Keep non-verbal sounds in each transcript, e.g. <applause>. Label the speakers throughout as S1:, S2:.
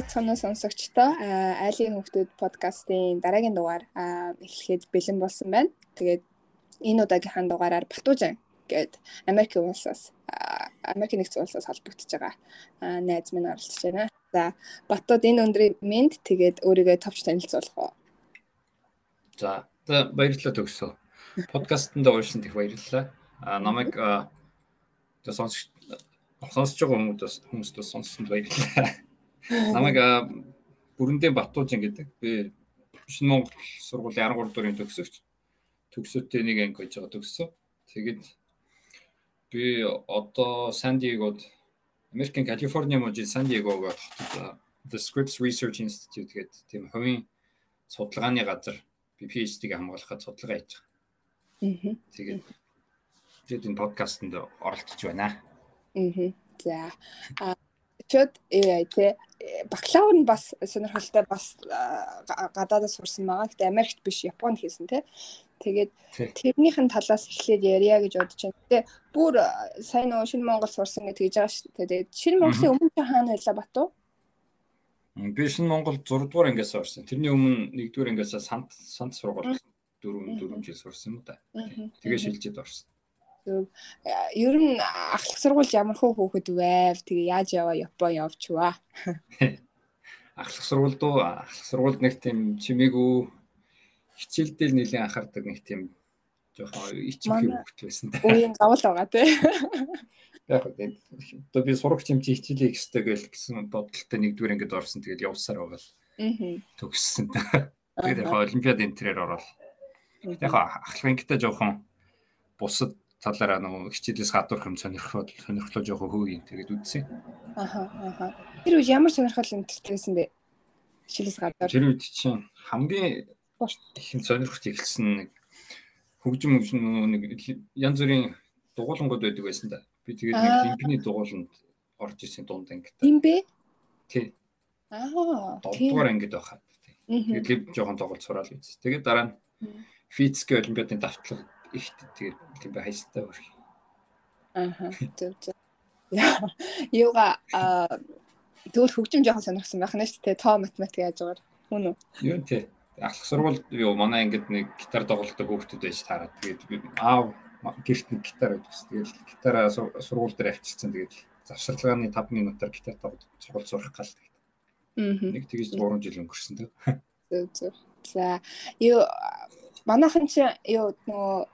S1: байцгаана сонсогчдоо. Айлын хүүхдүүд подкастын дараагийн дугаар эхлэхэд бэлэн болсон байна. Тэгээд энэ удаагийнхаа дугаараар Батужин гээд Америк улсаас Америк нэгдсэн улсаас холбогдож байгаа найз минь оролцож байна. За Батууд энэ өндрийн мэд тэгээд өөрийгөө товч танилцуулах уу.
S2: За баярлалаа төгсөө. Подкастэнд уурсан их баярлалаа. А намайг сонсож сонсож байгаа хүмүүст хүмүүст сонссонд баярлалаа. Намайг бүрэндээ Батужин гэдэг. Би Шинэ Монгол сургуулийн 13 дуурын төгсөгч. Төгсөөтэй нэг анги гэж байгаа төгссөн. Тэгээд би одоо Сан Диегод Америкийн Калифорни мужид Сан Диегогоор хотод The Scripps Research Institute гэдэг тийм хувийн судалгааны газар би PhD-г хамгаалахад судалгаа хийж байгаа. Аа. Тэгээд тэгээд энэ подкастэнд оролцож байна.
S1: Аа. За. А чод AI те бакалавр нь бас сонирхолтой бас гадаадаас сурсан байгаа. Гэтэ Америкт биш, Японд хийсэн те. Тэгээд тэрнийхэн талаас эхлээд ярья гэж бодож байна. Тэгээ бүр сайн нөө шинэ Монгол сурсан гэж тэгж байгаа шүү дээ. Тэгээд шинэ Монголын өмнө чи хаана байлаа Батуу?
S2: Би шинэ Монгол 6 дугаар ангиас сурсан. Тэрний өмнө 1 дугаар ангиас сант сант сургууль 4 4 жил сурсан юм да. Тэгээ шилжээд орсон.
S1: Ер нь ахлах сургууль ямар хөө хөөхд вэ? Тэгээ яаж яваа Япон явчваа?
S2: Ахлах сургууль доо ахлах сургуульд нэг тийм чимээгүй хичээлдээ нэлийн анхаардаг нэг тийм жоохон ичимхий хөвгт байсан.
S1: Үеийн гавал байгаа тий.
S2: Яг одоо би сурагч юм чи хичээлээ ихстэй гэл гэсэн бодолтой нэгдүгээр ингээд орсон тэгээд явсаар байгаа л. Аа. Төгссөн. Тэгээд яг олимпиад энтрээр ороод. Яг ахлах ангитай жоохон бусад талаараа нөгөө хичээлээс гадуурх юм сонирхлоо сонирхлоо жоохон хөөе тэгээд үдсэн.
S1: Аха аха. Тэр үе ямар сонирхол энтертэйсэн бэ? Хичээлээс гадуур.
S2: Тэр үед чинь хамгийн их сонирхож эхэлсэн нэг хөгжим хөгжим нэг янз бүрийн дугуулангууд байдаг байсан да. Би тэгээд нэг лимбиний дугууланд орж исэн дунд ангид.
S1: Тийм бэ?
S2: Тий.
S1: Аа.
S2: Долдугаар ангид байхад. Тэгээд лив жоохон тоглож сураал биз. Тэгээд дараа нь физикийн олимпиадын давтлага их тэгээд тийм бай хайстай өөр.
S1: Аа. Зөв зөв. Юуга аа тэгвэл хөгжим жоохон сонирхсан байх нь шүү дээ. Тоо математик яаж байгаа. Хүн үү?
S2: Юу тий ахлах сургууль юу манай ангид нэг гитар тоглолтог хүүхдүүд байж таараад тэгээд аав гэрт нэг гитар байдаг. Тэгээд гитараа сургууль дээр авчирсан. Тэгээд завсарлагын 5 минутаар гитар тоглож сургууль сурах гал. Нэг тэгж 3 жил өнгөрсөн тэг.
S1: Зөв зөв. За юу манайхан чи юу нөгөө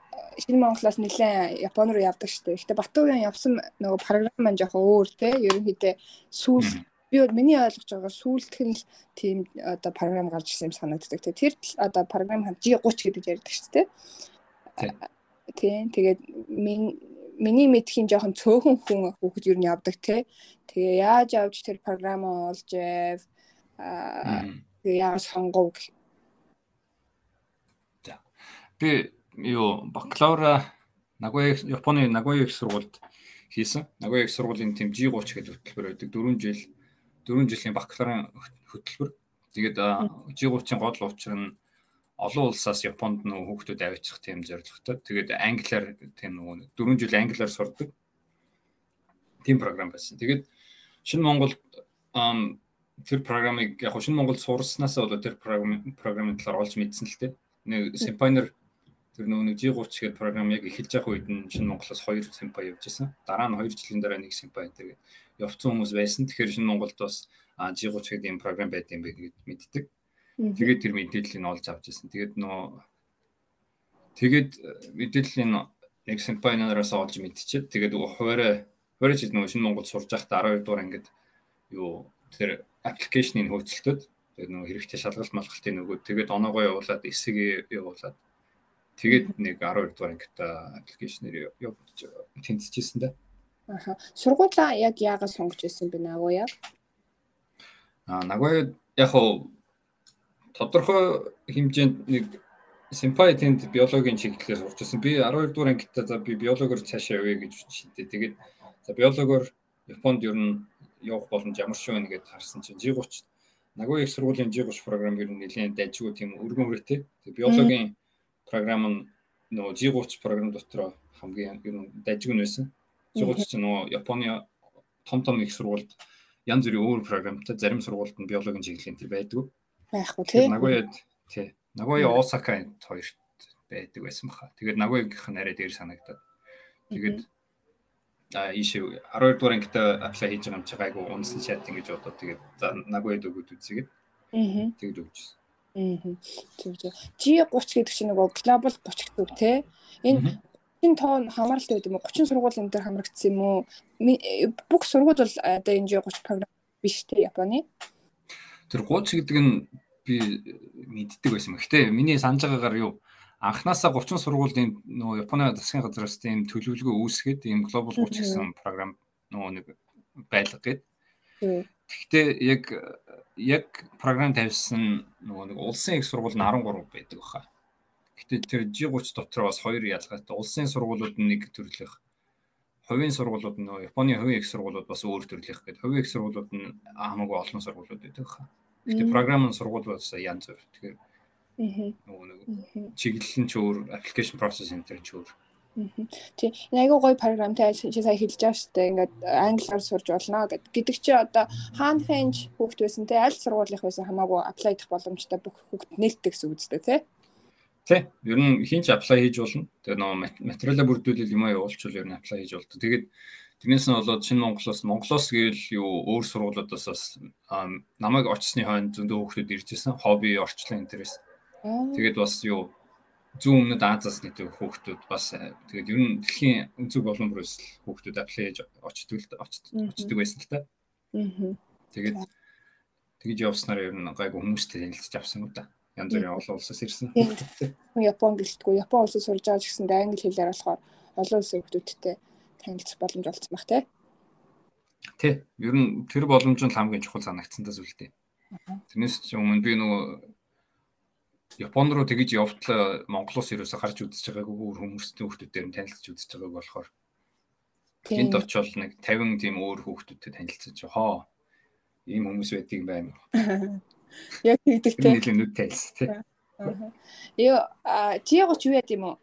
S1: шинэ Монголоос нэлээд Япон руу явдаг шүү дээ. Гэтэ Батуугийн явсан нөгөө програм маань жоохон өөр те. Ерөнхийдөө сүүл би миний ойлгож байгаа сүүлдэх нь л тийм одоо програм гарч ирсэн юм санагддаг. Тэр одоо програм G30 гэдэг ярьдаг шүү дээ. Тийм. Тэгээд миний мэдхийн жоохон цөөхөн хүн хүүхэд юу нь явдаг те. Тэгээ яаж авч тэр програмаа олж аа тэгээ яаж сонгов
S2: За. Би юу бакалавра Нагоя Японы Нагоя их сургуульд хийсэн. Нагоя их сургуулийн тэм G30 гэдэг хөтөлбөр байдаг. 4 жил 4 жилийн бакалаврын хөтөлбөр. Тэгээд G30-ын гол учир нь олон улсаас Японд нөө хүүхдүүд авчих тийм зорилготой. Тэгээд англиар тийм нөгөө 4 жил англиар сурдаг. Тийм програм байсан. Тэгээд шинэ Монголд тэр програмыг яг шинэ Монголд сурснаас болоо тэр програмын талаар олж мэдсэн л дээ. Нэг Symfony тэр нөгөө нэг G30 гэдэг програм яг эхэлж явах үед нь шинэ Монголоос 2 Symfony явж исэн. Дараа нь 2 жилийн дараа нэг Symfony тэгээд явцсан хүмүүс байсан. Тэгэхээр шинэ Монголд бас G30 гэдэг юм програм байд юм бэ гэдээ мэддэг. Тэгээд тэр мэдээллийг олж авч ирсэн. Тэгээд нөө тэгээд мэдээллийн яг Symfony-аараас олж мэдчихэд тэгээд хуваараа хуваараа чи нөгөө шинэ Монголд сурж байхдаа 12 дугаар ангид юу тэр аппликейшнийг хөөцөлтөд тэгээд нөгөө хэрэгтэй шалгалт малгалтын нөгөө тэгээд оноогоо явуулаад эсэг явуулаад тэгээд нэг 12 дугаар ангид аппликейшнээр явуулж тэнцэжсэн дээ.
S1: Аха. Сургуулаа яг яагаад сонгож ирсэн бэ Нагоя?
S2: Аа Нагоя яг хоо тодорхой хэмжээнд нэг Симпай тэнд биологийн чиглэлээр сурч ирсэн. Би 12 дугаар ангитаа за би биологоор цаашаа явъя гэж шийдээ. Тэгээд за биологоор Японд ер нь явах боломж ямар ч байна гэдээ харсан чинь G30 Нагой их сургуулийн G30 програм ер нь нэлээд дайжгүй тийм өргөн үрэттэй. Тэгээ биологийн програм нь нөгөө G30 програм дотор хамгийн ер нь дайжгүй нь байсан. G30 чинь нөгөө Японы том том их сургуульд янз бүрийн өөр програмтай зарим сургуульд нь биологийн чиглэлийн тэр байдаг.
S1: Байхгүй тий.
S2: Нагойд тий. Нагой Осака хоёрт байдаг байсан баха. Тэгээд Нагойгийнх нь арай дээр санагдаад. Тэгээд а ийшээ 12 дугаар ангид аплай хийж байгаа юм чи гайгүй унсан чат ингэж бодоод тэгээд за Нагойд өгөөд үзьгээд.
S1: Аа.
S2: Тэгэд өгчсэн.
S1: Зөв зөв. G30 гэдэг чинь нөгөө глобал 30 гэдэг тий. Энэ энэ тоон хамааралтай байд юм уу? 30 сургууль энэ төр хамрагдсан юм уу? Бүх сургууль бол одоо энэ G30 програм биш тий Японы.
S2: Тэр 30 гэдэг нь би мэддэг байсан. Гэхдээ миний санаж байгаагаар юу анханасаа 30 сургуулийн нөгөө Японы засгийн газраас тийм төлөвлөгөө үүсгээд ийм Global 30 гэсэн програм нөгөө нэг байлга гээд. Гэхдээ яг яг програм тавьсан нөгөө нэг улсын их сургууль нь 13 байдаг баха. Гэтэ тэр G30 дотор бас хоёр ялгаатай. Улсын сургуулиуд нь нэг төрлөх. Хувийн сургуулиуд нь Японы хувийн их сургуулиуд бас өөр төрлөх гэдэг. Хувийн их сургуулиуд нь хамаагүй олон сургуулиуд байдаг хаа. Гэтэ програм нь сургуулиуд бас янз бүр. Тэгэхээр нөгөө нэг чиглэл нь ч өөр, application process энэ ч өөр.
S1: Тий. Айгуу гоё програмтай чи сая хэлж байгаа шүү дээ. Ингээд англиар сурж болно гэдэг чи одоо хаан хэнж хүүхд байсан те аль сургуулийнх байсан хамаагүй apply дэх боломжтой бүх хүүхд нээлттэй гэсэн үг үстэй те.
S2: Тий. Ер нь хинч apply хийж болно. Тэгээ нөгөө материалаа бүрдүүлэл юм аа явуулчвал ер нь apply хийж болдог. Тэгээд тэрнээс нь болоод шинэ Монголоос Монголоос гээл юу өөр сургуулиудаас бас намайг очсны хойно зөндөө хүүхдүүд ирж исэн. Хобби, орчлон интерес. Тэгээд бас юу зүүн өмнөд Азиас гэдэг хүүхдүүд бас тэгээд ер нь дэлхийн өнцөг болон бүрээс хүүхдүүд apply хийж очдөг очдөг байсан л та.
S1: Аа.
S2: Тэгээд тэгж явснаар ер нь гайгүй хүмүүстэй танилцж авсан уу та янз бүрийн олон улсаас ирсэн.
S1: Япон гэлтгүй. Япон улсад сурж байгаа ч гэсэндээ англи хэлээр болохоор олон улсын хүмүүстэй танилцах боломж олцсон баг тий.
S2: Тий. Ер нь тэр боломж нь хамгийн чухал санагдсан даа зүйлтэй. Тэрнээс ч өмнө би нөгөө Японд руу тэгж явтлаа Монголоос ерөөсө гарч үзэж байгаагүй өөр хүмүүстэй хүмүүсээр нь танилцж үзэж байгааг болохоор Энд очивол нэг 50 тийм өөр хүүхдүүдтэй танилцаж хоо ийм хүмүүс байдгийг байна. <laughs>
S1: Яг тэгдэгтэй.
S2: Нийлэн нүд тайлс тий.
S1: Ёо G30 юу яд юм уу?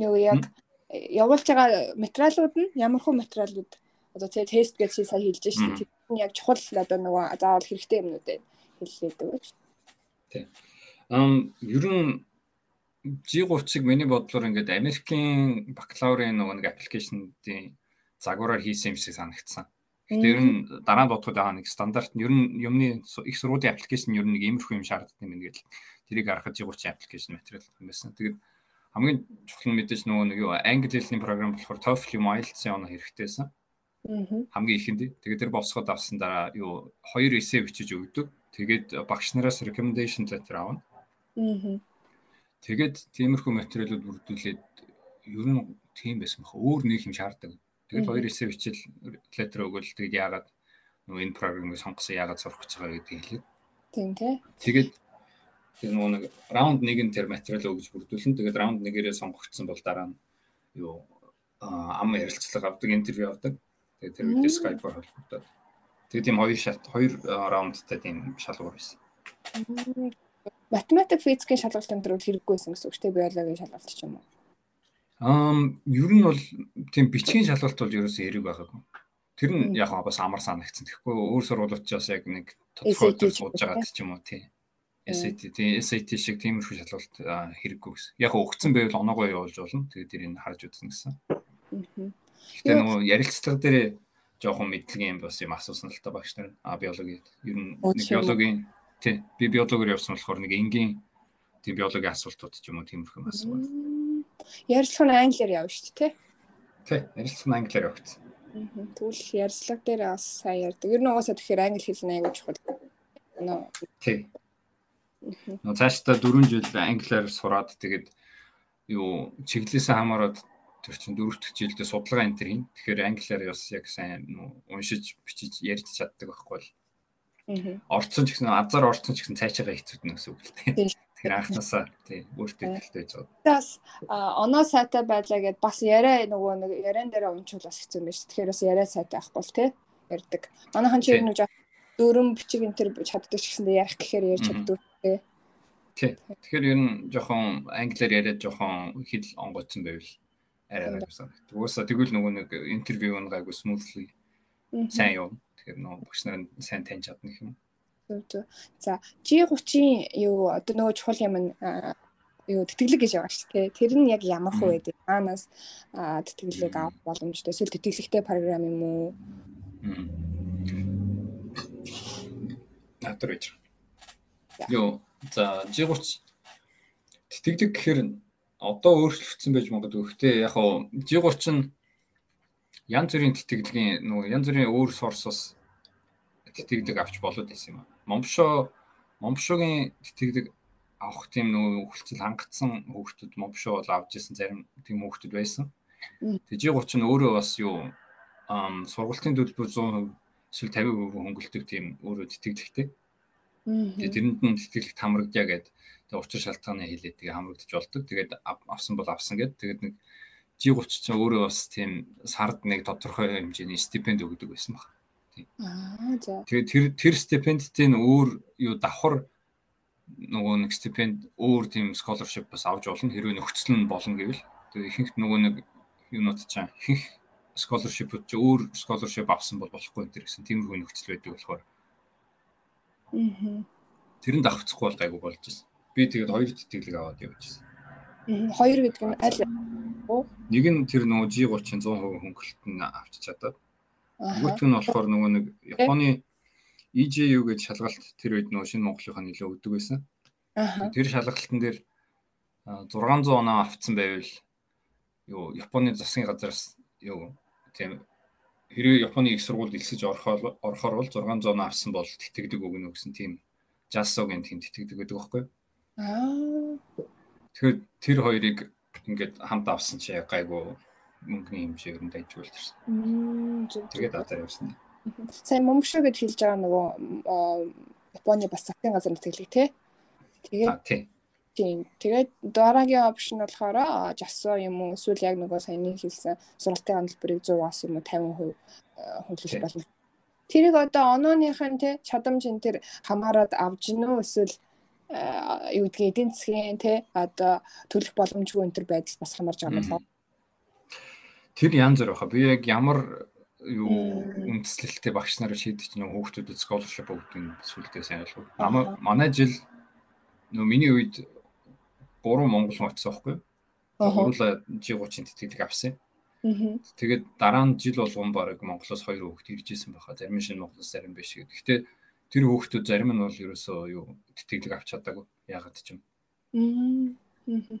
S1: Нөгөө яг явуулж байгаа материалууд нь ямар хөө материалууд одоо тэгээ тест гэж чи сая хэлж шээ. Тэр нь яг чухал одоо нөгөө заавал хэрэгтэй юмнууд байна хэллээ дөөч.
S2: Тий. Ам ер нь G30-ыг миний бодлоор ингээд Америкийн бакалаврын нөгөө нэг аппликейшнуудын загвараар хийсэн юм шиг санагдсан. Гэтэ ер нь дараа нь бодоход байгаа нэг стандарт нь ер нь юмны их сургуулийн аппликейшн ер нь нэг иймэрхүү юм шаарддаг юм ингээд тэрийг гаргаж игууч аппликейшн материал байсан. Тэгээд хамгийн чухал нь мэдээж нөгөө нэг юу англи хэлний програм болохоор TOEFL юм IELTS-ийн оноо хэрэгтэйсэн. Хамгийн ихэнд. Тэгээд тэр босгоод авсан дараа юу хоёр эссе бичиж өгдөг. Тэгээд багш нараас recommendation letter авна. Тэгээд тиймэрхүү материалууд бүрдүүлээд ер нь тийм байсан бах. Өөр нэг юм шаарддаг. Тэгээд хоёр эсээ бичил летер өгөөл тэгээд яагаад нөгөө энэ програмыг сонгосон яагаад сурах гэж байгаа гэдгийг хэлээд.
S1: Тийм тий.
S2: Тэгээд тэр нөгөө нэг раунд 1-ын тэр материал өгж бүрдүүлэн тэгээд раунд 1-ээрээ сонгогдсон бол дараа нь юу ам ярилцлага авдаг интервью авдаг. Тэгээд тэр үедээ Skype-оор холбогдоод. Тэгээд тийм хоёр шат хоёр раундтай тийм шалгуур байсан.
S1: Математик, физикийн шалгалт энэ төр хэрэггүйсэн гэсэн үг шүү дээ биологийн шалгалт ч юм уу.
S2: Ам ер нь бол тийм бичгийн шалгалт бол ерөөсөө эрэг байгаагүй. Тэр нь яг бас амар санагдсан. Тэгэхгүй өөр сургуулиуд ч бас яг нэг тодорхой сууж байгаа ч юм уу тий. SAT тий SAT шиг тиймэрхүү шалгалт хэрэггүй гэсэн. Яг өгцөн байвал оноогоо явуулж болно. Тэгээд тэрийг харж үзнэ гэсэн. Гэтэ нөгөө ярилцлага дээр жоохон мэдлэгийн юм бас юм асуусан л та багш нар. А биологи ер нь нэг биологийн тий би биологоор явсан болохоор нэг энгийн тийм биологийн асуултууд ч юм уу тиймэрхүү асуусан.
S1: Ярилцлага нь англиар явна шүү дээ,
S2: тий? Тий, ярилцлага нь англиар явагдсан.
S1: Тэгвэл ярилцлага дээр бас сайн ярьдаг. Ер нь угаасаа тэгэхээр англи хэл нь аягүй чухал.
S2: Тий. Нөө цаашдаа 4 жил англиар сураад тэгээд юу чиглэлээсээ хамаарат тэр чинь дөрөвт жилдээ судалгаа энэ төр хийн. Тэгэхээр англиар бас яг сайн уншиж бичиж ярьж чаддаг байхгүй бол. Орцсон ч гэсэн азар орцсон ч гэсэн цаашаага хэцүүднэ гэсэн үг л дээ. Тэр анхнаасаа тий өөртөө ихтэй байж байгаа.
S1: Бас оноо сайтай байлаа гэд бас яриа нөгөө нэг яриан дээр унчвал бас хэцүү юм шүү. Тэгэхээр бас яриа сайтай байхгүй л тий ярьдаг. Манайхан чи нэг дөрөм бичиг энэ төр чаддаг ч гэсэндээ ярих гэхээр ярьж чаддаг тий.
S2: Тий. Тэгэхээр ер нь жоохон англиар яриад жоохон хэл онгоцсон байвал арай гайвсан. Угаасаа тэгвэл нөгөө нэг интервью нь гайгүй smoothly сайн юм. Тэгэхээр нөгөө багш нар сайн таньж чадна гэх юм.
S1: За G30-ийн юу одоо нөгөө чухал юм нь юу тэтгэлэг гэж байгаа шүү дээ. Тэр нь яг ямар хөө байдаг? Аанаас тэтгэлэг авах боломжтой. Эсвэл тэтгэлэгтэй програм юм уу?
S2: Гэж. Юу за G30 тэтгэлэг гэхээр одоо өөрчлөгдсөн байж магадгүй. Гэхдээ яг хоо G30 нь янз бүрийн тэтгэлгийн нөгөө янз бүрийн өөр сорсоос тэтгэлэг авч болоод байсан юм аа момшоо момшоогийн тэтгэлэг авах тийм нөгөө хөлцөл хангацсан хүүхдүүд момшоо бол авч ирсэн зарим тийм хүүхдүүд байсан. Тэгээ 30 нь өөрөө бас юу ам сургалтын төлбөр 100% эсвэл 50% хөнгөлдөг тийм өөрөө тэтгэлэгтэй. Тэгээ тэрэнд нь тэтгэлэг хамрагдъя гэд тэгээ учир шалтгааны хэлээд тэгээ хамрагдаж болдог. Тэгээд авсан бол авсан гэд тэгээд нэг G30 ч өөрөө бас тийм сард нэг тодорхой хэмжээний стипенд өгдөг байсан баг. Аа за. Тэгээд тэр тэр стипендийн өөр юу давхар нөгөө нэг стипенд өөр тийм scholarship бас авч болно хэрвээ нөхцөл нь болно гэвэл тэгээд ихэнх нөгөө нэг юунууд чаа ихэнх scholarship-ууд ч өөр scholarship авсан бол болохгүй энэ гэсэн тийм хөө нөхцөл байдаг болохоор. Тэрэнд давхцахгүй бол гайгүй болж байна. Би тэгээд хоёр тэтгэлэг аваад явчихсан.
S1: Хоёр гэдэг нь аль
S2: Нэг нь тэр нөгөө G30-ын 100% хөнгөлөлт нь авчиж чадаад Нөгөөх нь болохоор нөгөө нэг Японы EJU гэж шалгалт тэр үед нөгөө шинэ Монголынхаа нөлөө өгдөг байсан. Тэр шалгалтын дээр 600 оноо авцсан байвал юу Японы засгийн газараас юу тийм хэрвээ Японы их сургуульд элсэж орохоор орохоор бол 600 оноо авсан бол тэтгдэг өгнө гэсэн тийм Жасогийн тийм тэтгдэг гэдэг байхгүй.
S1: Аа.
S2: Тэгэхээр тэр хоёрыг ингээд хамт авсан чи гайгүй мөнгөний хэмжээ өрөнд ажиулж ирсэн. Тэгээд одоо явсан.
S1: Сайн момшо гэж хэлж байгаа нөгөө Японы бас засгийн газар нэтгэлэг тий. Тэгээд тийм. Тэгээд дараагийн опшн болохоор жасоо юм уу эсвэл яг нөгөө саяны хэлсэн сургалтын хандлбарыг 100-аас юм уу 50% хөнгөлөх болно. Тэрийг одоо онооныхын тий чадамжин тэр хамаарад авч гинөө эсвэл юу гэдгийг эдийн засгийн тий одоо төлөх боломжгүй энэ төр байдал бас хамаарж байгаа юм байна
S2: Тэр янз бүр баха. Би яг ямар юу үндэслэлтэй багш нарыг шийдэж нэг хүүхдүүдэд scholarship өгдөг нь сүлдээ сайн ойлгов. Намаа манай жил нөө миний үед 3 монгол очсон байхгүй юу? Гурлаа G30-ын тэтгэлэг авсан. Тэгээд дараа нь жил болгон баг Монголоос хоёр хүүхэд ирж исэн байхаа. Зарим нь шинэ Монголоос зарим биш гэдэг. Гэхдээ тэр хүүхдүүд зарим нь бол ерөөсөө юу тэтгэлэг авч чадаагүй. Яагаад ч юм. Аа.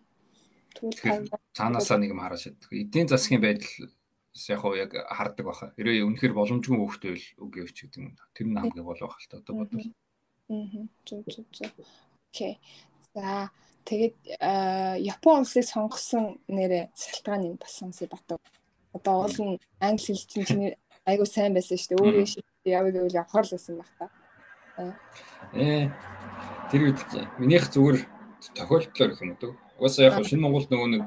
S2: Цаанаасаа нэг юм хараад шатдаг. Эдийн засгийн байдал яг уу яг хардаг баха. Хэрвээ үнэхээр боломжгүй хөвгтэй л үг явууч гэдэг юм. Тэр нь хамгийн гол байх л та одоо бодвол.
S1: Аа. Зүг зүг зүг. Окей. За тэгээд Япон улсыг сонгосон нэрэ шалтгаан нь бас сонсъё батав. Одоо уул нь англи хэл чинь чиний айгуу сайн байсан шүү дээ. Өөрөө шийд явъя гэвэл явахаар л байсан баг та.
S2: Ээ тэр үед минийх зүгээр тохиолдлоор юм уу? Угаасаа яг шинэ Монголд нөгөө нэг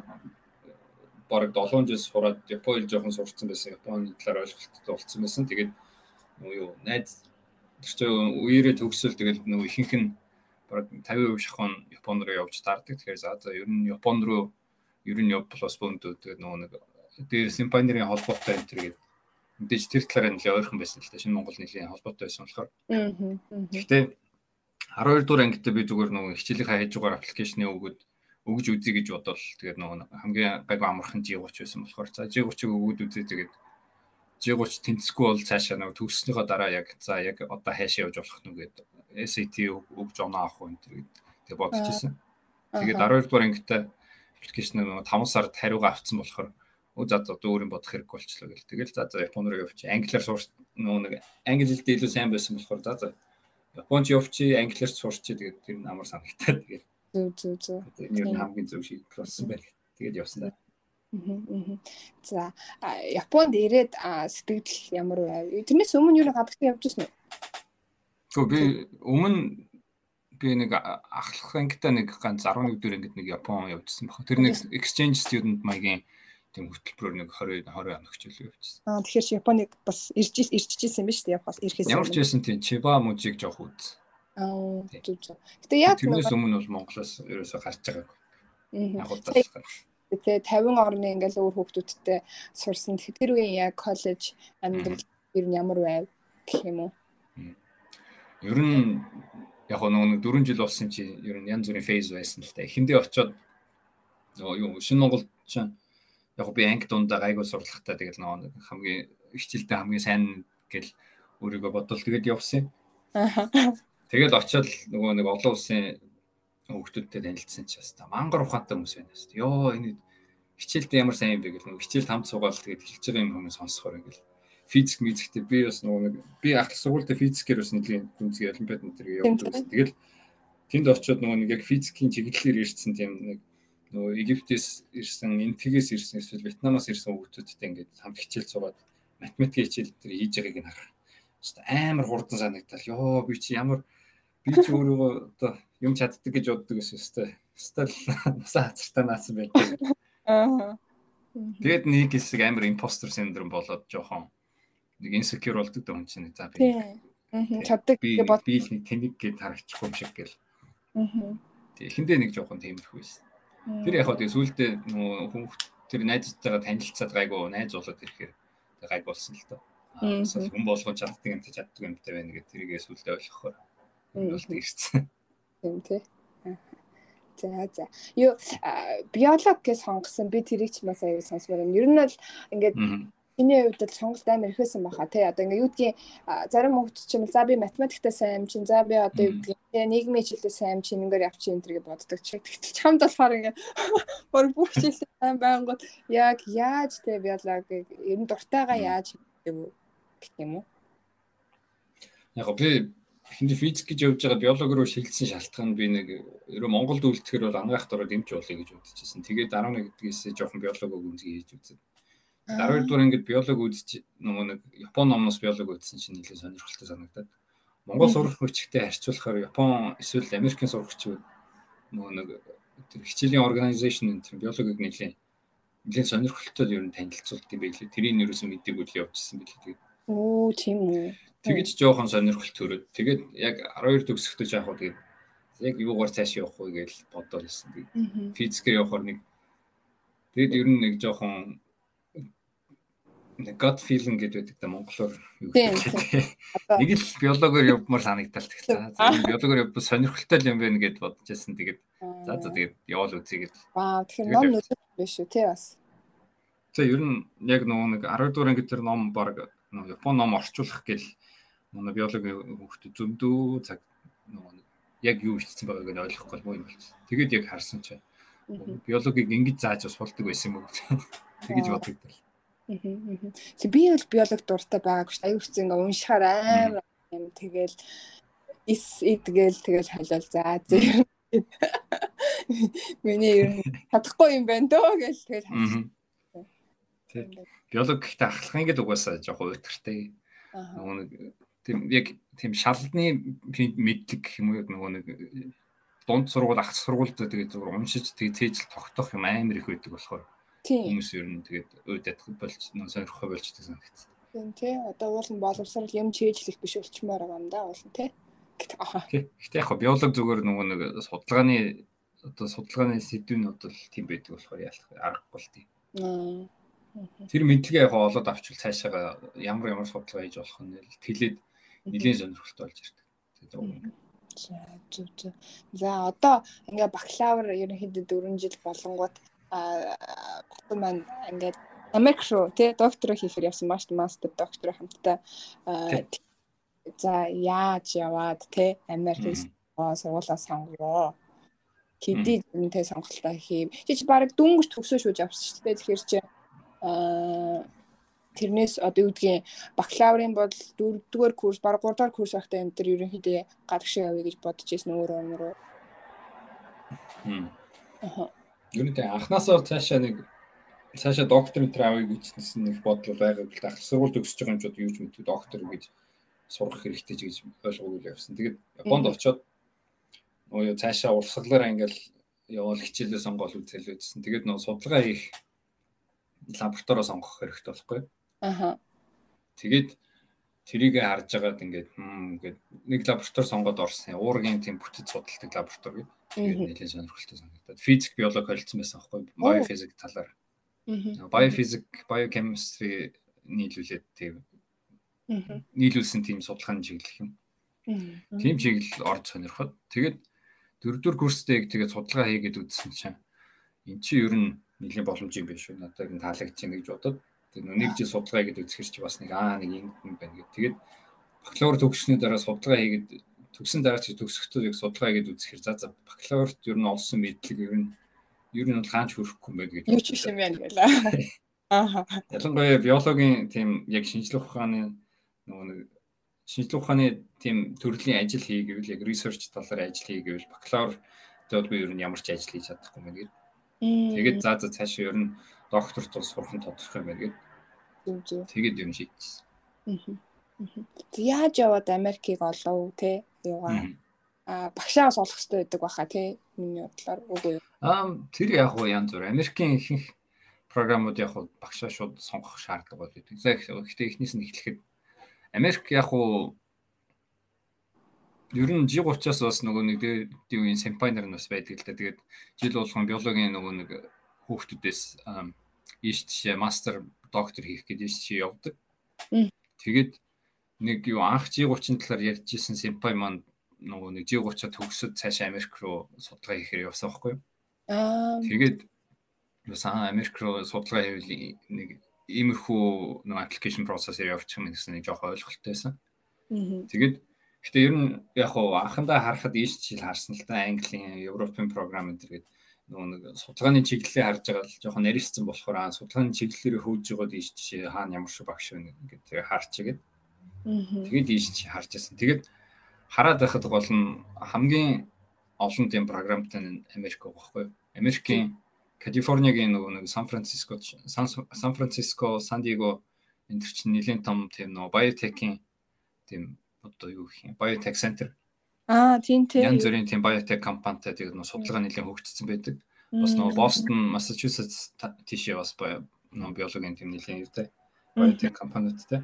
S2: бараг 7 жил сураад Япон хэл жоохон сурцсан байсан. Японы талаар ойлголттой болсон байсан. Тэгээд нөгөө юу найз тэр чинь үеэрээ төгсөл тэгээд нөгөө ихэнх нь бараг 50% шахуун Японд руу явж таардаг. Тэгэхээр за за ер нь Японд руу ер нь бөөндөө тэгээд нөгөө нэг дээр симпанерийн холбоотой энэ төргээд мэдээж тэр талаараа нэлээ ойрхон байсан л та шинэ Монгол нэлийн холбоотой байсан болохоор. Гэхдээ 12 дугаар ангид би зүгээр нөгөө хичээлийг хайж байгаа аппликейшны өгөөд өгж үзье гэж бодвол тэгээд нөгөө хамгийн гайгүй амархан G30 байсан болохоор за G30-ыг өгөөд үзье тэгээд G30 тэнцэхгүй бол цаашаа нөгөө төгссөнийхөө дараа яг за яг одоо хайшаа явж болох нү гээд SAT өгж оноо авах энэ тэгээд бодож ирсэн. Тэгээд 12 дугаар ангитай аппликейшн нөгөө 5 сард хариугаа авцсан болохоор өө за за өөрийн бодох хэрэг болчлоо гэл. Тэгэл за за Японд руу явчих. Англиар сурч нөгөө нэг англи хэлтэй илүү сайн байсан болохоор за за Японд явчих, англиар сурч тэгээд тэр нь амар санагтаад тэгээд
S1: Зүг зүг зүг.
S2: Энэ нь хамгийн зөв шийдэл болсон байна. Тэгээд явсан даа.
S1: За Японд ирээд сэтгэл ямар вэ? Тэрнээс өмнө юу гадагш явж ирсэн үү?
S2: Гэхдээ би өмнө би нэг ахлах ангитай нэг ганц 11 дэх ангид нэг Япон явжсан баг. Тэр нэг exchange student маягийн тийм хөтөлбөрөөр нэг 20 20 хоног ч үлээ явжсан.
S1: Аа тэгэхээр чи Японыг бас ирж ирчихсэн юм ба шүү дээ. Явахаас ирэхээс
S2: Ямар ч байсан тийм Чиба мужийг жоох үз.
S1: Аа зүг зүг. Гэтэ яг
S2: тэрнээс өмнө бол Монголоос ерөөсө гарч байгаагүй. Яг удаа.
S1: Тэгээ 50 орны ингээл өөр хүүхдүүдтэй сурсан. Тэр үеийн яг коллеж амьдрал ер нь ямар байв гэх юм уу?
S2: Ер нь яг нэг 4 жил болсон чи ер нь янз бүрийн фейз байсан л та. Эхэндээ очиод нөгөө юу шинэ Монгол чинь яг би анги дундаа гайгүй сурлахтаа тэгэл нөгөө хамгийн хичээлдээ хамгийн сайн гэл өөрийгөө бодвол тэгэл явсан. Тэгэл очиод нөгөө нэг олон улсын хүүхдүүдтэй танилцсан ч баста мангар ухаантай хүмүүс байна шүү. Йоо энэ хичээлдээ ямар сайн юм бэ гэл нөгөө хичээлд хамт суугаад тэгээд хэлж байгаа юм хүмүүс сонсохоор ингээл физик мизиктэй би бас нөгөө нэг би ах сургуультай физикээр бас нэлийн гүнзгий олимпиад энэ төр явуулсан. Тэгэл тэнд очиод нөгөө нэг яг физикийн чиглэлээр ирсэн тийм нэг нөгөө Египтээс ирсэн, Энтгээс ирсэн, эсвэл Вьетнамаас ирсэн хүүхдүүдтэй ингээд хамт хичээл суугаад математикийн хичээл дээр хийж байгааг нь харах. Амар хурдан санагдал. Йоо би чи ямар би ч өөрийгөө одоо юм чаддаг гэж боддог гэсэн өстэй. Өстэй насаа хацартаа наасан байдаг. Аа. Тэгээд нэг хэсэг амар импостер синдром болоод жоохон нэг инсекюр болдог хүн чинь. За би.
S1: Аа. Чаддаг
S2: гэж бод. Би нэг тэнэг гэж харагдчих юм шиг гэл. Аа. Тэг эхэндээ нэг жоохон тиймэрхүү байсан. Тэр яг хаа тэг сүултээ нөгөө хүн тэр найзтайгаа танилцаад гайгүй найз болоод ирэхээр гайг болсон л доо. Аа. Хүн болгон чаддаг юм чаддаг юмтай байна гэдэг тэрийгээ сүултээ ойлгохоор болт ирсэн.
S1: Тийм тий. За за. Юу биолог гэж сонгосон би тэрийг ч бас аягүй сонсмоор юм. Ер нь бол ингээд Миний хувьд л сонголт амар ихэсэн баха тий. Одоо ингээ юу гэдгийг зарим хүмүүс ч юм за би математиктай сайн юм чинь за би одоо юу гэдгийг тий нийгмийн хичээлээ сайн юм чинь ингээд явчих энэ төр гэж боддог чи тэгтэл чамд болохоор ингээ <laughs> бүр бүх хичээлээ сайн байнгут яг яаж тий биологийг ер нь дуртайгаа яаж гэх юм уу?
S2: Яг би Хинди физик гэж явж байгаа биологи руу шилжсэн шалтгаан би нэг ерөө Монголд үлдэхээр бол ангаах дороо дэмж болъё гэж бодчихсон. Тэгээд 11 гэдгээс жоохон биологи гүнзгий хийж үзсэн. 12 дугаар ингээд биологи үзэж нөгөө нэг Япон номноос биологи үзсэн чинь нэлээд сонирхолтой санагдаад. Монгол сурах хүчтэй харьцуулахаар Япон эсвэл Америкийн сурагчид нөгөө нэг тэр хичээлийн организашн энэ биологиг нэлээд нэлээд сонирхолтой ер нь танилцуулт юм байлээ. Тэрийг нэрөөсөө мэддэг үл явуулсан байлээ. Тэгээд
S1: Оо тийм үү.
S2: Тэгэж жоохон сонирхол төрөөд тэгээд яг 12 төгсөхдөө яг хоо тэгээд яг юугаар цааш явах вэ гэж бодоод байсан. Тэгээд физикээр явахаар нэг тэгээд ер нь нэг жоохон gut feeling гэдэг байдаг да монголоор юу гэдэг. <laughs> Нэг л биологоор явмаар санагдал тэгэхээр биологоор явбал сонирхолтой юм байна гэд бодож байсан. Тэгээд за за тэгээд яваал үзье гэд.
S1: Аа тэгэхээр ном нүдэж биш үү тий бас.
S2: За ер нь яг нөгөө нэг 10 дугаар ангид тэр ном баг нөгөө Япон ном орчуулах гэл манай биологи хүүхдэд зөндөө цаг нөгөө яг юу хийсэн байгааг нь ойлгохгүй юм болсон. Тэгээд яг харсан чинь биологиг ингэж зааж бас болдог байсан юм уу? Тэгэж бодогдол.
S1: Тэг би бол биологи дуртай байгаагүй шүү. Аюу хэцүү ингээ уншихаар амар юм. Тэгэл ис идгээл тэгэл халал за зэрэг Миний ер нь чадахгүй юм байна дөө гэж тэгэл харсан.
S2: Биологи гэхдээ ахлах ингээд угаасаа жоохон. Нөгөө нэг тийм яг тийм шалны мэдлэг гэх юм уу? Нөгөө нэг дунд сургууль ах сургуульд тэгээд зүгээр уншиж тэгээд цээжл тогтоох юм амар их байдаг болохоор хүмүүс ер нь тэгээд ууд ядах болж сонирхох болждаг санагдсан.
S1: Тийм тий одоо уул нь боловсрал юм чийжлэх биш болчмоор байгаа юм да уул нь тий.
S2: Гэхдээ яг биолог зүгээр нөгөө нэг судалгааны одоо судалгааны сэдвийн одоо тийм байдаг болохоор яалах аргагүй л тийм. Тэр мэдлэгээ яг олоод авчвал цаашаа ямар ямар судалгаа хийж болох нь тэлээд нэлийн сонирхолтой болж ирдэг.
S1: За зүг зүг. За одоо ингээ бакалавр ерөнхийдөө 4 жил болонгууд батан маань ингээд Америк руу тий доктороо хийхээр явсан маш мастер доктороо хамтдаа за яаж яваад тий Америкээс сургуулаа сонгороо хэдий зэнтэй сонголтоо хийв. Чи чи баг дүнгэж төгсөө шүүж авсан шүү дээ. Тэгэхээр чи аа тэрнээс одоо юу гэдгийг бакалаврын бол 4-р курс, баг 3-р курс байхдаа энэ төр ерөнхийдөө гадагшаа явъя гэж бодож ирсэн өөрөө өөрөө.
S2: Хм. Аха. Юу нэ анханасаа цаашаа нэг цаашаа докторийн авъя гэж нэг бодол байгааг л ах сургууль төгсөж байгаа одоо юу ч мэдээ доктор гэж сурах хэрэгтэй гэж ойлгоогүй явсан. Тэгээд Японд очиод Нөгөө цаашаа урсгалаараа ингээл явал хичээлээ сонгоол үзэл үзсэн. Тэгээд нөгөө судалгаа хийх лабораторио сонгох хэрэгтэй болохгүй.
S1: Аха.
S2: Тэгээд тэрийг харж байгаад ингээд ингээд нэг лаборатори сонгоод орсон. Уургийн тийм бүтэц судалдаг лаборатори гэдэг. Нэлээд сонирхолтой санагдаад. Физик, биологи холилдсон байсан аахгүй. Биофизик талаар. Биофизик, биокемистри нийлүүлээд тийм нийлүүлсэн тийм судалгааны чиглэл юм. Тийм чиглэл орж сонирхоод тэгээд дөрөвдүгээр курстэйг тэгээд судалгаа хийгээд үзсэн чинь эн чи ер нь нэлийн боломж юм биш үү? Надад энэ таалагдчихна гэж бодоод тэгээд нэг жил судалгаа хийгээд үзэхэр чи бас нэг аа нэг юм байна гэх. Тэгээд бакалавр төгссөний дараа судалгаа хийгээд төгсөн дараа чи төгсөхдөө яг судалгаа хийгээд үзэхэр за за бакалаврт ер нь олсон мэдлэг ер нь ер нь бол хаач хүрэхгүй юм байна гэж.
S1: Юу ч юм байна гэлээ. <laughs> Аха.
S2: Ялангуяа биологийн тийм яг шинжлэх ухааны нөгөө нэг шинжлэх ухааны тийм төрлийн ажил хий гэвэл яг research талаар ажил хий гэвэл бакалавр дээд би ер нь ямар ч ажил хийж чадахгүй юм гээд. Тэгээд за за цаашаа ер нь докторт бол сурах нь тодорхой юм байна гээд.
S1: Зүг зүг.
S2: Тэгээд.
S1: Мгм. Мгм. Тэг яаж яваад Америкийг олов те? Юугаа.
S2: Мгм.
S1: А багшаас олох хэрэгтэй байдаг баха те. Миний бодлоор үгүй юу?
S2: Аа тэр яг уу янз бүр Америкийн ихэнх програмууд яг уу багшаа шууд сонгох шаардлага бол үүдэг. За гэхдээ эхнээс нь эхлэхэд Америк яг уу ер нь G30-аас бас нөгөө нэг дээд үеийн симпай нар нь бас байдаг л да. Тэгээд жил болгон биологийн нөгөө нэг хүүхдүүдээс ийш тийшээ мастер доктор хийх ийш тийшээ явдаг. Тэгээд нэг юу анх G30-ын талаар ярьж исэн симпай маань нөгөө нэг G30-а төгсөд цаашаа Америк руу судалгаа хийхээр явсан байхгүй юу?
S1: Аа.
S2: Тэгээд аа Америк руу судалгаа хийвэл нэг иймэрхүү нэг application process-ээр явуучих юм гэсэн нэг жоох ойлголттой байсан.
S1: Мгм.
S2: Тэгээд гэтээ ер нь яг хуу анхандаа харахад ийш жил харсан л да Английн, Европын програм энэ төргээд нөгөө нэг судалгааны чиглэлээ харж байгаа л жоохон нарийнсан болохоор аа судалгааны чиглэлээр хөөж байгаад ийш жишээ хаана ямар шиг багш вэ гэдэг тэгээ харч игээд
S1: Мгм.
S2: тэгээд ийш чи харж байсан. Тэгээд хараад байхад гол нь хамгийн олон тийм програмтай нь Америк байхгүй юу? Америкийн Калифорниагийн нөгөө нэг Сан Франциско Сан Франциско, Сан Диего энэ төр чинь нэлийн том тийм нөгөө биотекийн тийм одоо юу гэх юм биотек центр
S1: Аа, тийм тий.
S2: янз бүрийн тийм биотек компанитай тэгээд нөгөө судалгаа нэлийн хөгжсөн байдаг. Бас Бостон, Массачусетс та- тийшээ бас нөгөө биологийн тийм нэлийн юутай биотек компаниудтай.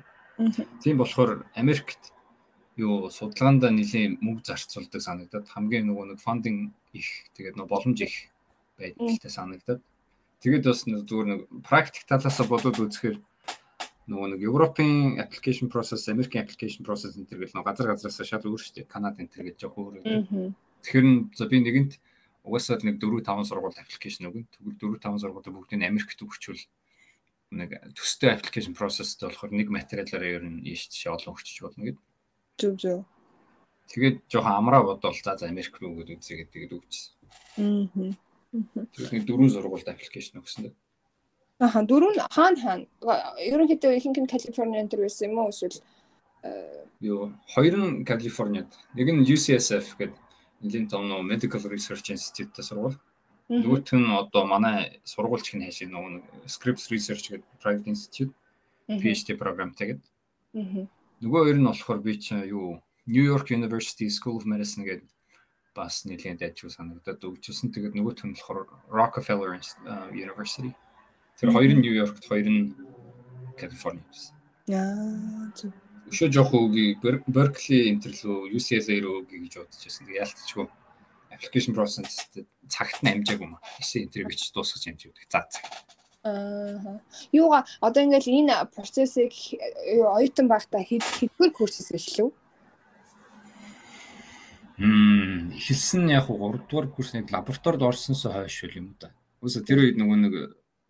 S2: Тийм болохоор Америкт юу судалгаанд нэлийн мөнгө зарцуулдаг санагдаад хамгийн нөгөө нэг фандинг их тэгээд нөгөө боломж их байдалтай санагдаад тэгээд бас зүгээр нэг практик талаас бодоод үзэхээр нөгөө нэг Европын application process, Америкийн application process энэ төр гэл нөгөө газар газараас шал өөр шүү дээ. Канада энэ төр гэж жоох өөр. Тэгэхээр за би нэгэнт угаасаа нэг 4 5 сургууль аппликейшн өгөн. Тэгвэл 4 5 сургууль бүгдийг Америкт өгчвөл нэг төстэй application processтэй болохоор нэг материалаараа ер нь ийш тийш олон өгчөж болно гэдэг.
S1: Зүг зүг.
S2: Тэгээд жоохон амраа бодвол за за Америк руу өгөөд үзье гэдэг өгчсэн. Тэгээд нэг дөрвөн сургуульд аппликейшн өгсөн.
S1: Аха, дөрөв нь хаана хаана? Ерөнхийдөө ихэнх нь Калифорни энэ төр байсан юм уу эсвэл
S2: Юу хоёр нь Калифорниад, нэг нь UCSF гэдэг нэлийн том нөө Medical Research Institute-тэй сургууль. Нөгөөх нь одоо манай сургуульч хэн хайшаа нөгөө Scripps Research гэдэг private institute PhD програмтай гэдэг. Нөгөө хоёр нь болохоор би чинь юу New York University School of Medicine гэдэг бас нэлийн дайчгүй санагдаад өгчсэн. Тэгээд нөгөөх нь болохоор Rockefeller University. Тэр хоёр нь Yorkт, хоёр нь Калифорни байсан.
S1: Аа, зүг.
S2: Өшөө жоох үгүй Berkeley интерлүү UCLA руу үгүй гэж бодож байсан. Тэгээд ялтчгүй application process цагт нь амжаагүй юм. Эсвэл интервью бич дуусгаж амжиж өгдөг. За цаг.
S1: Аа. Юугаа одоо ингээл энэ процессыг оюутан байхдаа хэд хэдгээр курсээс эхлэв?
S2: Хм эхэлсэн яг 3 дугаар курсны лабораторид орсноос хойш үл юм да. Үгүй тэр үед нөгөө нэг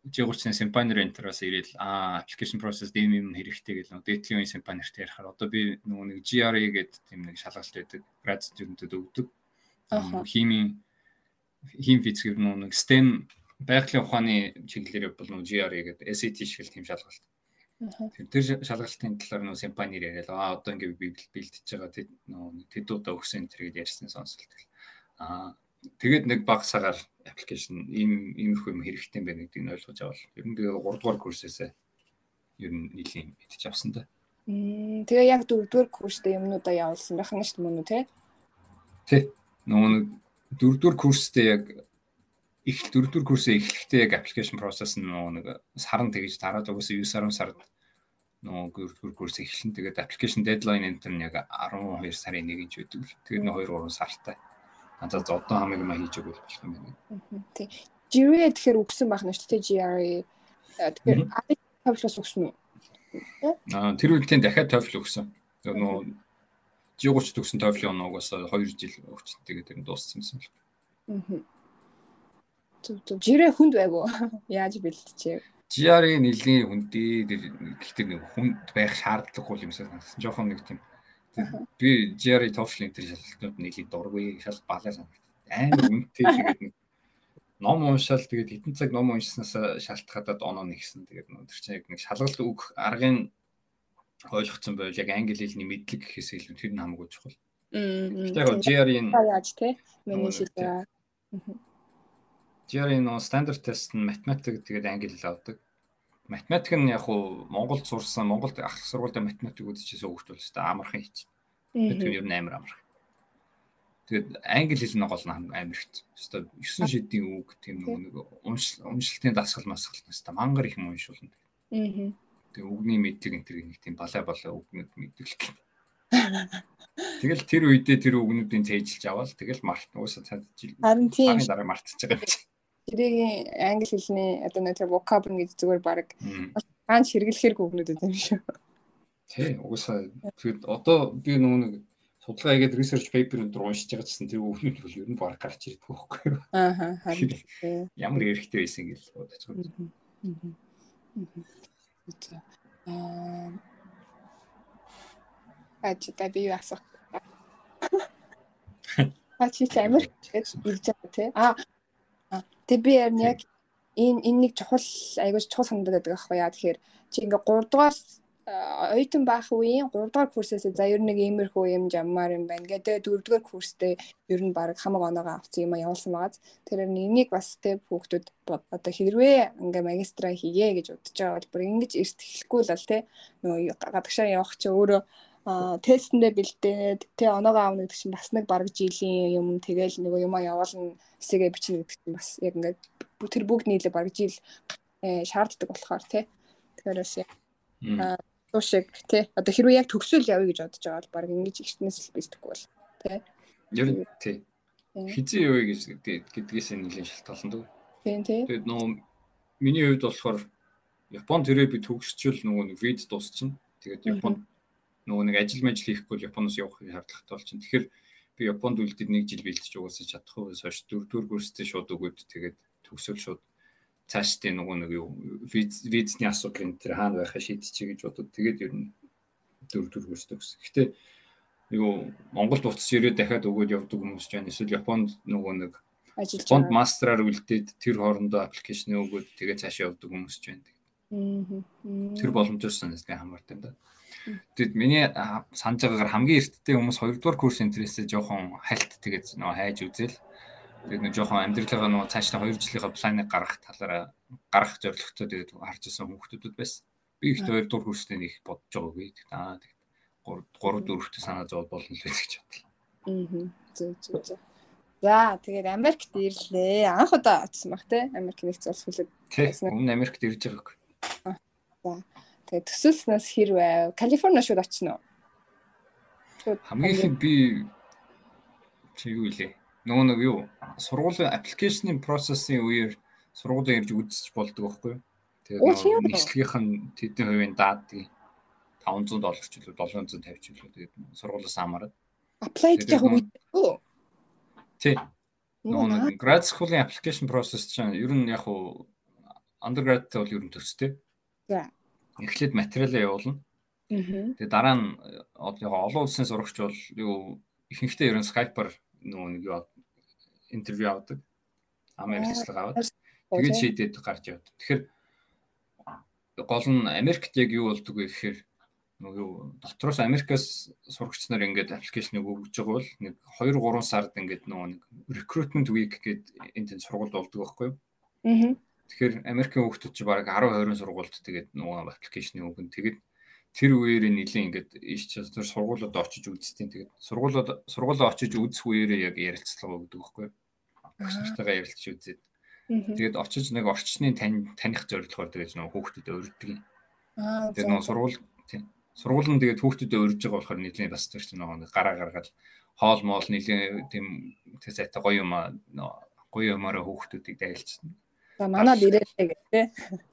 S2: G30-ны Symphony Enter-аас ирээд аа application process дэм юм хэрэгтэй гэл нөгөө дээдлийн үеийн Symphony-тэй ярихаар одоо би нөгөө нэг GRE гэдэг тийм нэг шалгалт байдаг. Grad student-д өгдөг. Химийн хим физик ер нь нэг STEM байгалийн ухааны чиглэлээр бол нөгөө GRE гэдэг SAT шиг л тийм шалгалт. Тэр шалгалтын талаар нөгөө Symphony яриад аа одоо ингээд би бэлдэж байгаа тэд нөгөө тэдүүдээ өгсөн тэр гэж ярьсан сонсолт. Аа тэгээд нэг баг сагаар аппликейшн ийм иймэрхүү юм хэрэгтэй юм байна гэдгийг нь ойлгож авал. Ер нь тэгээд 3 дугаар курсээсээ ер нь нэлийн мэдчих авсан да.
S1: Мм, Тэгээ яг дөрөвдүгээр курстэй юмнуудаа явуулсан байх нь шүү дээ те?
S2: Тэ нөгөө нэг дөрөвдүгээр курстэй яг их дөрөвдүгээр курсээ эхлэхдээ яг application process нь нөгөө нэг саран тэгж дараад угсаа 9 10 сард нөгөө дөрөвдүгээр курс эхлэн тэгээд application deadline энэ нь яг 12 сарын 1-нд ч үүдэг л. Тэгээд нэг 2 3 сартай. Надад за одоо хамиг маа хийж өгвөл болох юм байна.
S1: Тий. GRE тэгэхээр өгсөн байх нь шүү дээ GRE. Тэгэхээр TOEFL-ос өгсөн үү?
S2: Аа тэр тийм дахиад TOEFL өгсөн. Нөгөө G30 төгсөн TOEFL-ийн оногоос 2 жил өгч тэгээд тэр нь дууссан юм байна.
S1: Аа. Зүг зүг жирэ хүнд байгуу. <laughs> Яаж бэлтжээ?
S2: GR-ийн нэлийн хүндээ гэхдээ нэг хүнд байх шаардлагагүй юм шиг санагдсан. Жохон нэг тийм би GR-ийн TOEFL-ийн тэр шалгалтууд нэлийн дургүй шал балаа санагдсан. Амар үнэтэй тэгээд нэг ном уншаал тэгээд хэдэн цаг ном уншсанаас шалтгаадаад оноо нэгсэн. Тэгээд тэр чинь нэг шалгалт үг аргын ойлгоцсон байвал яг англи хэлний мэдлэг гэхээс илүү тэр нь хамаагүй чухал. Гэхдээ яг GR-ийн
S1: яаж те миний шилээ.
S2: GRE нөө стандарт тест нь математик тэгээд англи хэл авдаг. Математик нь яг уу Монголд сурсан, Монголд ах сургуультай математик үзчихсэн хүүхдүүд л та амархан хийчих. Тэр ер нь амар амархан. Тэгээд англи хэл нь гол нь амар хэцүү. Өстой 9 шидийн үг тийм нэг уншилтын дасгал масгал өстой мангар их юм уншуулна. Аа. Тэгээд үгний мэдлэг энэ төр нэг тийм балаа балаа үгнүүд мэдлэг. <laughs> Тэгэл тэр үедээ тэр үгнүүдийн цээжилж аваад тэгэл март уусаа цаад жил.
S1: Харин тийм.
S2: Дараа мартчихж байгаа юм чинь.
S1: Тэрийн англи хэлний одоо нэг тэр vocab гэж зүгээр баг ганц хэрэглэхэрэг үгнүүд юм шүү.
S2: Тий, угсаа тэгэд одоо би нөгөө нэг судалгаа хийгээд research paper өндөр уншиж байгаа гэсэн тэр үгнүүд бол ер нь баг гарч ирдэг байхгүй юу?
S1: Аа харин
S2: ямар эрэхтэй байсан гэж бодож байгаа.
S1: Аа Ачи та би юу асах. <laughs> Ачи амир гэж ирж байгаа тий. Аа Тэг би яг яг энэ энэ нэг чухал айгуу чухал санагдаад байдаг аахгүй яа. Тэгэхээр чи ингээ 3 дугаар оюутан байх үеийн 3 дугаар курсээс за ер нь нэг иймэрхүү юм жаммаар юм байна гэдэг 4 дугаар курстэй ер нь баг хамаг оноогоо авсан юм а явуулсан байгааз. Тэр энийг бас тэ хүүхдүүд одоо хэрвээ ингээ магистра хийе гэж бодож байгаа бол бүр ингэж эрт эхлэхгүй л тэ. Нөгөө гадагшаа явах чи өөрөө тестэндээ бэлдээд тэ оноогоо аавна гэдэг чинь бас нэг бараг жилийн юм тэгэл нөгөө юмаа явуулна эсэгээ бичнэ гэдэг чинь бас яг ингээд тэр бүгд нийлээ бараг жил э, шаарддаг болохоор тий Тэгэхээр бас аа шиг тий одоо хэрвээ яг төгсөөл явъя гэж бодож байгаа бол баг ингэж ихтнээс л бэлдэхгүй бол тий
S2: ер нь тий. Хизээ явъя гэж гэдгээс нэлийн шалтгаалсан дөө.
S1: Тий тий
S2: тэгээд нөгөө миний хувьд болохоор Японд тэрээ би төгсчүүл нөгөө нэг виз дуусчихна. Тэгээд Японд нөгөө нэг ажил мэл хийхгүй Японоос явах шаардлагатай болчихно. Тэгэхээр би Японд үлдээд нэг жил бэлдэж угаасаа чадахгүй хойш дөрөвдүгээр курстэй шууд өгөөд тэгээд төгсөөл шууд цаашдын нөгөө нэг юу визний асуудал энэ тэр хаана байхаа шийдчихье гэж бодод тэгээд ер нь дөрөвдүгээр курс төгс. Гэхдээ юу Монголд буцаж ирээд дахиад өгөөд явдаг хүмүүс ч байна. Эсвэл Японд нөгөө нэг Японд мастраар үлдээд тэр хоорондоо аппликейшн өгөөд тэгээд цаашаа явдаг хүмүүс ч байна. Тэр боломжоос санаас хамаартай юм да. Тэгэд миний санаж байгаагаар хамгийн эрттэй хүмүүс 2 дугаар курс интересээ жоохон хальт тэгээд нөө хайж үзэл. Тэгээд нөө жоохон амьдралаа нөө цаашдаа 2 жилийнхаа планыг гаргах талаараа гаргах зорилготой тэгээд харж исэн хүмүүсүүд байсан. Би ихтэй 2 дугаар курстэй нэг бодож байгаагүй. Аа тэгээд 3 3 4-т санаа зовоод болно л гэж бодлоо.
S1: Аа. Зөв зөв зөв. За тэгээд Америкт ирлээ. Анх удаа очсон баг те. Америк нэгц улс хүлээд.
S2: Өмнө Америкт ирж байгаагүй.
S1: За. Тэгээ төсөлснөөс хэр байв? Калифорни шууд очно уу?
S2: Хамгийн их би чи юу илээ? Нөгөө нэг юу? Сургуулийн аппликейшны процессын үеэр сургуулийн ирж үзэж болдог байхгүй юу? Тэгээд нийслэгийнх нь тэдний хувийн даадгийг 500 доллар ч илүү 750 ч илүү тэгээд сургуулиас хамаарат.
S1: Applied яг үгүй.
S2: Тий. Нөгөө grad school-ийн application process чинь ер нь яг уу undergrad-тэй бол ер нь төстэй.
S1: За
S2: эхлээд материалаа явуулна. Тэгээ дараа нь олон улсын сурагч бол юу ихэнхдээ ерөн Skype-аар нөгөө нэг юу интервью авдаг. Америк хэсэг аваад тэгээд шийдээд гарч явдаг. Тэгэхээр гол нь Америкт яг юу болдог вэ гэхээр нөгөө дотроос Америкаас сурагч нар ингээд аппликейшнийг өгж байгаа бол нэг 2 3 сард ингээд нөгөө нэг recruitment week гэдэг энд сургуульд болдог байхгүй юу? Аа Тэгэхээр Америкийн хүүхдүүд чи баг 10 20 сургуульд тэгээд нөгөө аппликейшны өгөн тэгээд тэр үеэрээ нэлийн ингээд иш тэр сургуулиуд очиж үзтiin тэгээд сургуулиуд сургуулиуд очиж үзэх үеэрээ яг ярилцлага өгдөг байхгүй. багш нартайгаа ярилцж үзээд тэгээд очиж нэг орчны тань таних зорилгоор тэгээд нөгөө хүүхдүүдэд урьддаг.
S1: Аа.
S2: Тэгээд нөгөө сургууль тийм. Сургууль нь тэгээд хүүхдүүдэд урьж байгаа болохоор нэлийн бас тэр чинь нөгөө гараа гаргаад хоол моол нэлийн тийм тэр сайтай гоё юм гоё юмараа хүүхдүүдийг дайлцсан.
S1: За манад ирээдэй гэх тээ.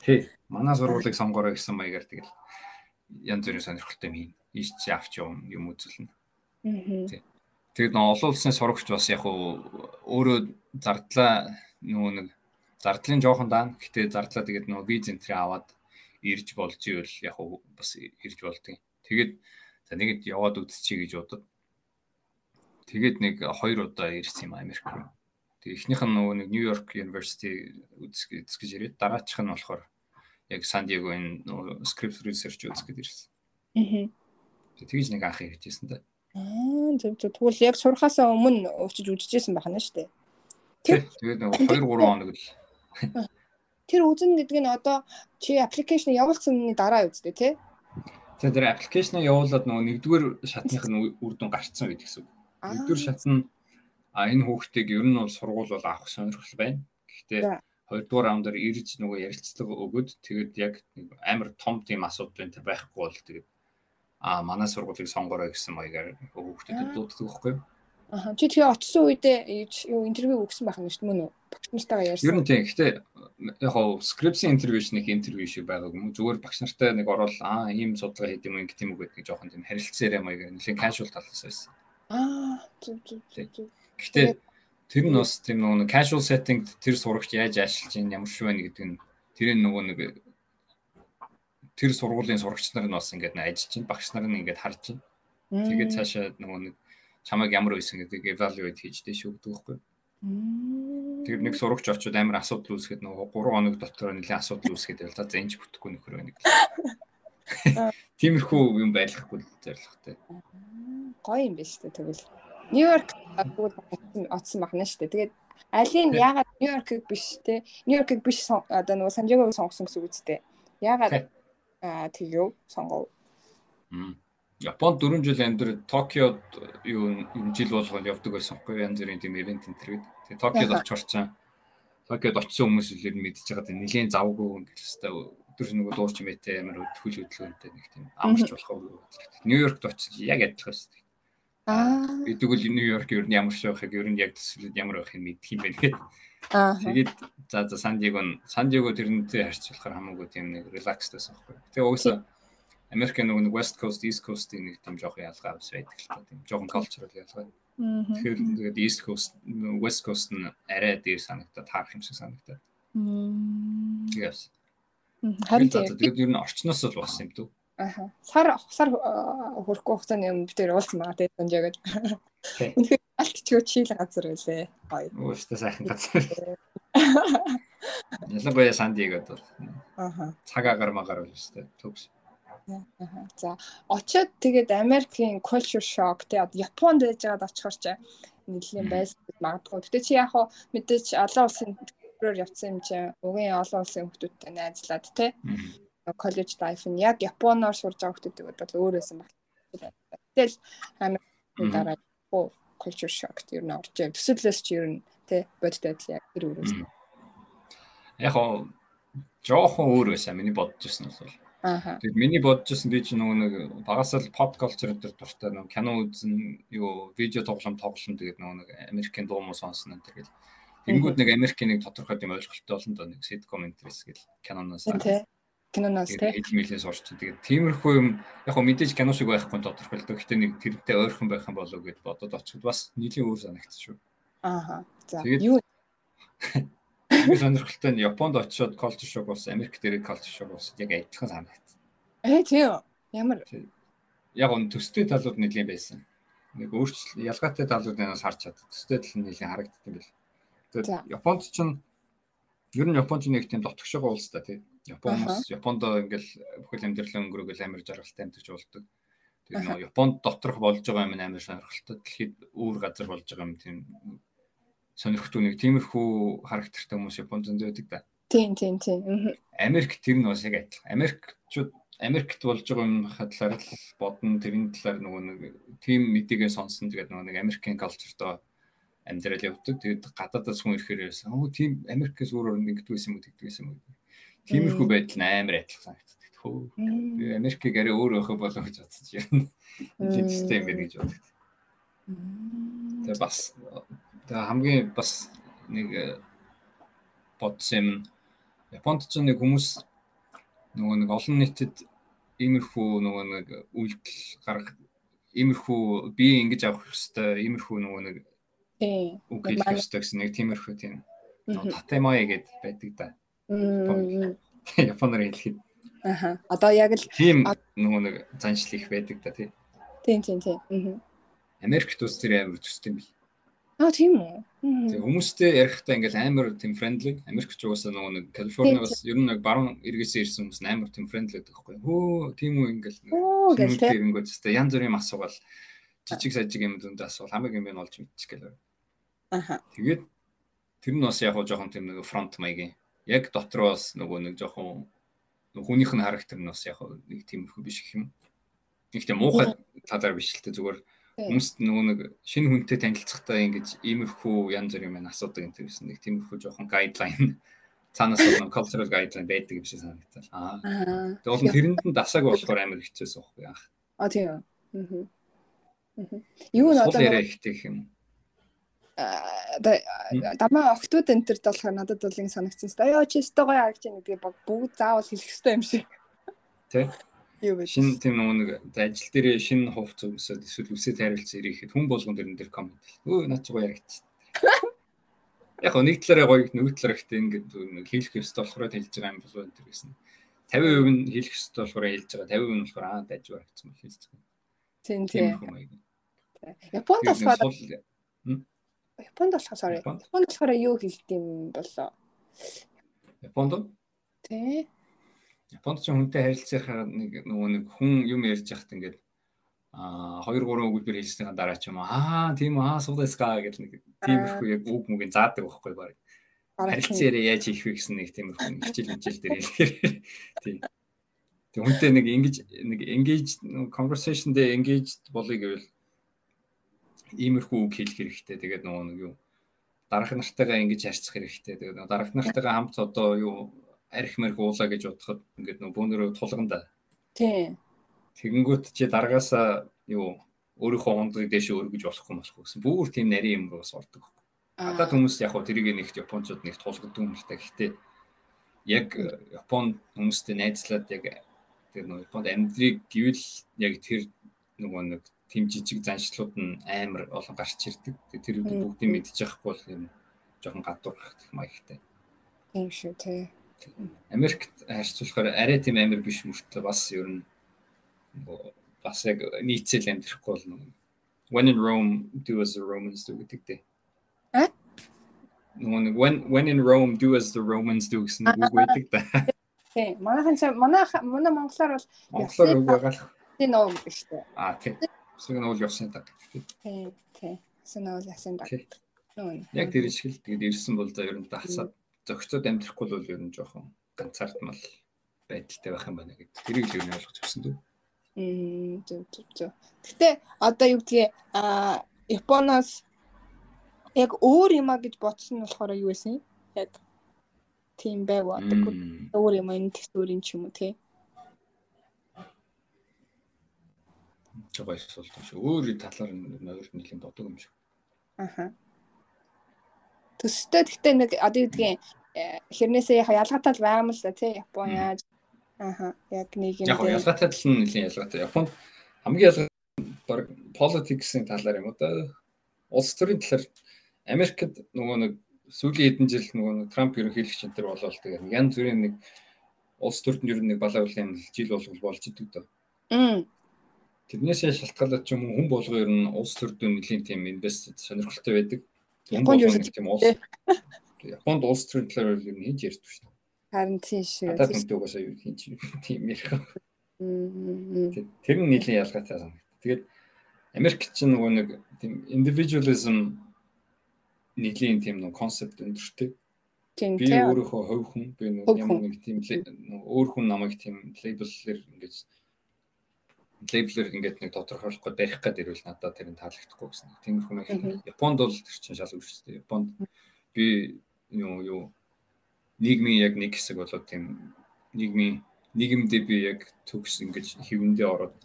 S2: Тий. Манай сургуулийг сонгороо гэсэн маягаар тэгэл янз бүрийн сонирхолтой юм ийш чи авч юм юм үзүүлнэ.
S1: Мгм.
S2: Тэгээд нөө олон улсын сурагч бас яг өөрөө зардлаа нөгөө нэг зардлын жоохон даана. Гэтэ зардлаа тэгээд нөгөө виз энтри аваад ирж болж ивэл яг бас ирж болдгийг. Тэгээд за нэгэд яваад үзчихье гэж бодод. Тэгээд нэг хоёр удаа ирсэн юм Америк руу. Тэгээд эхнийх нь нөгөө нэг Нью-Йорк University үзэх гэж ирээд дараачих нь болохоор яг Сан Диегогийн нөгөө script research үзэх гэж ирсэн. Тэгээд тэгж нэг анх иржсэн та.
S1: Аа зөв зөв. Тэгвэл яг сурахаасаа өмнө очиж үзчихсэн байна шүү дээ.
S2: Тий. Тэгээд нөгөө 2 3 хоног л <laughs>
S1: Тэр үзэн гэдэг нь одоо чи аппликейшн явуулсаны дараа үздэй тий?
S2: Тэгээд тэр аппликейшн явуулаад нөгөө нэгдүгээр шатных нь үр дүн гарцсан үед гэсэн үг.
S1: Аа.
S2: Нэгдүгээр шат нь а энэ хүүхдийг ер нь бол сургууль бол авах сонирхол байна. Гэхдээ хоёрдугаар раун дээр ирж нөгөө ярилцлага өгөөд тэгээд яг амар том тийм асуудал байхгүй бол тэгээд а манай сургуулийг сонгорой гэсэн маягаар хүүхдэд дууддаг байхгүй юу?
S1: Аа. Чи тэгээ очсон үедээ юу интервью өгсөн байх юм шүү дээ мөн үү? Багш нартайгаа
S2: Ер
S1: ярьсан.
S2: нь тийм. Гэхдээ яг хоо скрипсийн интервью шиг нэг интервью шиг байгаагүй юм. Зүгээр багш нартай нэг орол аа ийм судалгаа хийх юм ингэх юм уу гэдэг жоохон тийм харилцаа яриа маягаар нэлээд casual талаас байсан.
S1: Аа. Зөв зөв, зөв.
S2: Гэхдээ тэр нь бас тийм нэг casual setting тэр сурагч яаж ажиллаж чинь ямар шүү вэ гэдэг нь тэр нөгөө нэг тэр сургуулийн сурагч нар нь бас ингээд ажиллаж чинь багш нар нь ингээд харж чинь. Тэгээд цаашаа нөгөө нэг чамайг ямар байсан гэдэг evaluate хийжтэй шүү гэдэг байхгүй. Тэр нэг сурагч очиод амар асуудал үүсгээд нөгөө 3 хоног дотор нэлээд асуудал үүсгээд байл. За зэнж бүтэхгүй нөхөр байна гэх. <laughs> Тиймэрхүү юм байхгүй зоригтой.
S1: Гоё юм байна шүү дээ тэгвэл. Нью-Йорк тэгвэл оцсон байна шүү дээ. Тэгээд алийг яагаад Нью-Йоркийг биш те Нью-Йоркийг биш одоо нөгөө Санжагог сонгосон гэсэн үг үстэй. Яагаад аа тэгв сонгов.
S2: Японд 4 жил амьдар Токиод юу юм жил болгоод явдаг байсан хгүй янз бүрийн тийм ивент энэ төр. Тэгээ Токиод очих орчин. Токиод очисон хүмүүс л ер нь мэдчихэж байгаа тийм нэлийн завгүй ингээл хэвээр өдөр нөгөө дууч мэтэ амар хөдөлгөөнтэй нэг тийм амарч болох уу. Нью-Йоркт очиж яг адилхан шүү.
S1: Аа.
S2: Бидэг л Нью-Йорк ер нь ямар ч байхыг ер нь яг төсөлд ямар байхыг мэдх юм байна гэдэг.
S1: Аа.
S2: Тэгээд за за Сан Диего нь Сан Диего тэрнтэй харьцуулахаар хамаагүй тийм нэг релакс байсан байхгүй. Тэгээ угсаа Америк нөгөө нэг West Coast, East Coast-ийн нэг тийм жоохон ялгаа бас байдаг л та тийм жоохон cultural ялгаа. Тэгэхээр тэгээд East Coast, West Coast нь арай дээр санагдаад таарах юм шиг санагдаад.
S1: Харин
S2: за,
S1: тийм.
S2: за, тэгээд ер нь орчноос л болсон юм дүү.
S1: Аха. Сар сар аа, хүрэхгүй хугацааны юм битэр уулзсан байгаа тийм Санжагод.
S2: Тий.
S1: Үнэхээр алтчгүй чийл газар байлээ. Гоё.
S2: Ууштай сайхан газар. <laughs> Ялангуяа Сан Диегод бол
S1: Аха.
S2: цаг агаар магаар бол өстэй төгс.
S1: Аха. За очиод тэгээд Америкийн culture shock одоо Японд байж байгаад очихор чи нэлийн байсан гэж магадгүй. Гэтэ чи яг хоо мэдээч олон улсын төлөвлөөр явцсан юм чи угийн олон улсын хүмүүстэй найзлаад тий коллеж лайф нь яг Японоор сурж байгаа хүмүүстэй бол өөр байсан байна. Тэгэл Америкийн дараа оо culture shock тэр нь орж ирээ. Төсөөлөөс чи ер нь тий бодит байдал яг тэр үрээс.
S2: Яг хоо жоохон өөр байсан миний бодож ирсэн бол. Тэгээд миний бодож ирсэн би чи нөгөө нэг багасаа л pop culture дээр дуртай нөгөө кино үзэн юу видео тоглоом тоглоом тэгээд нөгөө нэг Америкийн дуу муу сонсно энэ тэгэл. Тэнгүүд нэг Америкийн нэг тодорхой тийм ойлголттой олон доо нэг sitcom интерес гэл киноноос.
S1: Киноноос тий.
S2: хэл мэлээ сурч тэгээд тиймэрхүү юм яг хөө мэдээж кино шиг байхгүй тодорхой л доо гэхдээ нэг тэрнтэй ойрхон байх юм болов гэд бодоод очиход бас нэлийн өөр санагдчих шүү.
S1: Ааха. За юу <laughs>
S2: Би сонирхолтой нь Японд очиод culture shock болсон Америк дээр culture shock болсон яг адилхан санагдсан.
S1: э тийм ямар
S2: яг он төстэй талууд нэлийн байсан. Нэг өөрчлөлт ялгаатай талуудаас харж чад. Төстэй тал нь нэлийн бэл.
S1: За.
S2: Тэгээд Японд ч нь ер нь Японд нэг тийм дотгошоо улс та тий. Япон хүмүүс Японд ингээл бүхэл амьдралаа өнгөрөөгөл амар жаргалтай амьдарч болдог.
S1: Аха.
S2: нөгөө Японд доторх болж байгаа юм амар сонирхолтой. Дэлхийд өөр газар болж байгаа юм тийм сонирхолтой нэг тиймэрхүү характертай хүмүүс Японд зөндөө байдаг да.
S1: тийм тийм тийм.
S2: Америк тэр нь бас яг адилхан. Америкчууд Америкт болж байгаа юм хадлаар л бодно тэрийн талаар нөгөө нэг тим мэдээгээ сонсон тэгээд нөгөө нэг Америкийн калчертоо амьдрал явдаг. Тэгээд гадаадаас хүн ирэхээр байсан. Оо тийм Америкээс өөр өөр ингэдэг байсан юм уу тэгдэг байсан юм уу. Тиймэрхүү байдал амар адилхан санагддаг. Хөө. Америкийг арай өөр байхаа болов гэж бодсоч юм. Тийм систем байна гэж боддог. Тэгээ бас тэгээ хамгийн бас нэг э, бодсон Японд ч нэг хүмүүс нөгөө нэг олон нийтэд иймэрхүү нөгөө нэг үйлдэл гаргах иймэрхүү би ингэж авах хэвээр иймэрхүү нөгөө нэг
S1: Тийм.
S2: үг хэлэх хэвээр гэсэн нэг тиймэрхүү тийм татемай гэд байдаг да. Японоор <laughs> хэлэхэд
S1: Аха. Одоо яг л
S2: тийм нөгөө нэг заншил их байдаг да тий.
S1: тийм тийм тийм. Мгм.
S2: Америкт ус тэр амар төстэй юм бил.
S1: Аа тийм үү?
S2: Тэгээ хүмүүстэй ярихдаа ингээл амар тийм friendly. Америкч угаасаа нөгөө нэг Калифорниас ер нь нэг баруун эргээсээ ирсэн хүмүүс амар тийм friendly байдаг байхгүй. Хөө тийм үү ингээл
S1: Оо.
S2: Тэгэнгүүт тест янз бүрийн юм асуугаал жижиг сажиг юм дүнд асуул хамаг юм байна олж мэдчих гэлээ.
S1: Аха.
S2: Тэгээд тэр нь бас яг жоохон тийм нэг фронт маягийн. Яг дотроос нөгөө нэг жоохон хүнийх нь характер нь бас яг нэг тийм их биш гэх юм. Нэг тийм муухай талаар биш л тэ зүгээр хүмүүст нөгөө нэг шинэ хүнтэй танилцахдаа ингэж иймэрхүү янз бүрийн юм асуудаг юм гэсэн нэг тиймэрхүү жоохон гайдлайн цаанаас нэг <laughs> cultural guideline байдаг юм шиг санагдал. Аа.
S1: Аа.
S2: Тэгээ бол тэрэнд нь дасаагүй болохоор амар хэцүүсэн байхгүй яах.
S1: А тийм. Мгм. Юу нь одоо
S2: яриа ихтэй юм.
S1: Дамаа октод энэ төрд болохоор надад бол ингэ санагдсан шүү дээ. Яа чи өстой гоё харагч байна гэдгийг бүгд заавал хэлэх хэрэгтэй юм шиг.
S2: Тэ?
S1: Юу вэ?
S2: Шин тийм нэг ажил дээр шинэ хувц өмсөд эсвэл үсээ тайруулсан ирэхэд хүн болгон дэрэн дээр коммент. Өө над ч гоё яригч. Яг гоо нэг талаараа гоё нэг талаараа ихтэй ингээд хийх ёстой болохоор хэлж байгаа юм болов энэ гэсэн. 50% нь хийх ёстой болохоор хэлж байгаа. 50% нь болохоор аа дайж барагдсан бол хэлж байгаа.
S1: Тийм
S2: Тийм.
S1: Японд болохоор Японд болохоор sorry.
S2: Японд?
S1: Болохоор юу хэлдэг юм болоо?
S2: Японд
S1: Тэ.
S2: Японд ч хүнтэй харилцахаар нэг нөгөө нэг хүн юм ярьж яхад ингээд аа 2 3 өгүүлбэр хэлснийхаа дараа ч юм аа тийм аа суудаска гэх нэг тиймэрхүү яг үг мүгийн заадаг байхгүй баг. Харилцан яриа яаж хийх вэ гэсэн нэг тиймэрхүү хичээл хичээл дээр хэлэхээр тийм. Тэг хүнтэй нэг ингэж нэг engage conversation дээр engaged болъё гэвэл иймэрхүү үг хэлэх хэрэгтэй. Тэгээд нөгөө нэг юу дарах нартайгаа ингэж харьцах хэрэгтэй. Тэгээд нөгөө дарах нартайгаа хамт одоо юу арх мэрх уулаа гэж бодоход ингээд нөгөө бөөнөрөө тулганда.
S1: Тийм.
S2: Тэгэнгүүт чи дараагаасаа юу өөрийнхөө ундрыг дээш өргөж болохгүй болохгүй гэсэн. Бүр тийм нарийн юм руу бас ордог. Гадаад хүмүүс яг хөө тэрийг нэгт японочууд нэг тулгаддаг юм л та. Гэхдээ яг э, Японд хүмүүстэй найзлаад яг тэр нөгөө Японд амьдрыг гэвэл яг тэр нөгөө нэг тийм жижиг заншлууд нь амар олон гарч ирдэг. Тэр
S1: Мм.
S2: бүгдийг мэдчих байхгүй бол юм жоохон гадуурх маягтай.
S1: Тийм шүү тий.
S2: Америкт харьцуулахаар арай тийм амар биш мөртлөө бас ер нь бас яг нийцэл амьдрахгүй бол нөгөө when in Rome do as the Romans do гэдэг дээ.
S1: А?
S2: Нэг when when in Rome do as the Romans do гэсэн үг байдаг да.
S1: Тийм. Манайхан манай манай монголоор бол
S2: Монголоор үг байгаа л.
S1: тийм нөө юм биш үү?
S2: Аа тийм. Нь бол явсан та.
S1: Тийм. Тийм. Сэнэл ясан да.
S2: Тий.
S1: Нөө.
S2: Яг тэр шиг л тэгээд ирсэн бол за ер нь дасаад зөгцөд амьдрахгүй бол ер нь жоохон ганцаардмал байдалтай байх юм байна гэдэг. Тэрийг л ер нь ойлгож өгсөн дүү.
S1: Мм зөв зөв зөв. Гэтэ одоо юу гэдгийг а Японоос яг өөр юм а гэж бодсон нь болохоор юу байсан юм? Яг тийм байв одоо өөр юм энэ төсөөрийн ч юм уу тий.
S2: Жогоо асуулт юм шиг. Өөр талаар өөр нэлийн бодог юм шиг.
S1: Аха. Төстэй гэхдээ нэг одоо юу гэдгийг э, хэрнээсээ ялгаатай л байгаа юм л да тий Япон яаж аха яг нэг юм
S2: Яг ялгаатай тал нь нэлийн ялгаатай. Японд хамгийн ялгаатай политиксийн талаар юм одоо улс төрийн талаар Америкт нөгөө нэг сүүлийн хэдэн жил нөгөө нэг Трамп ерөнхийлөгч энэ төр болол тэгээд янз бүрийн нэг улс төрд нь ер нь нэг балаа улаан юм жил болгол болж идэг дөө. Тэрнээсээ шалтгаалаад ч юм уу хүн болго ер нь улс төрдөө нэлийн тийм инвест сонирхолтой байдаг. Хүн болгоо тийм улс. Японд улс төрийн талаар ер нь хийж ярьдаг шүү дээ.
S1: Харин тийм шүү.
S2: Гадаад хүнтэй угаасаа юу хийж тийм ярих. Тэр нь нэлийн ялгаатай санагдав. Тэгээд Америк чинь нөгөө нэг тийм individualism нэлийн тийм нэг концепт өндөртэй. Би өөрийнхөө хувь хүн би ямар нэг тийм өөр хүн намайг тийм лейблээр ингэж лейблэр ингээд нэг тодорхойлохгүй барих гээд ирвэл надад тэр нь таалагдахгүй гэсэн. Тиймэрхүү маяг. Японд бол тэр чинь шал үүрчтэй. Японд би юу юу нийгмийн яг нэг хэсэг болоод тийм нийгмийн нийгэмдээ би яг төгс ингэж хэвэндээ ороод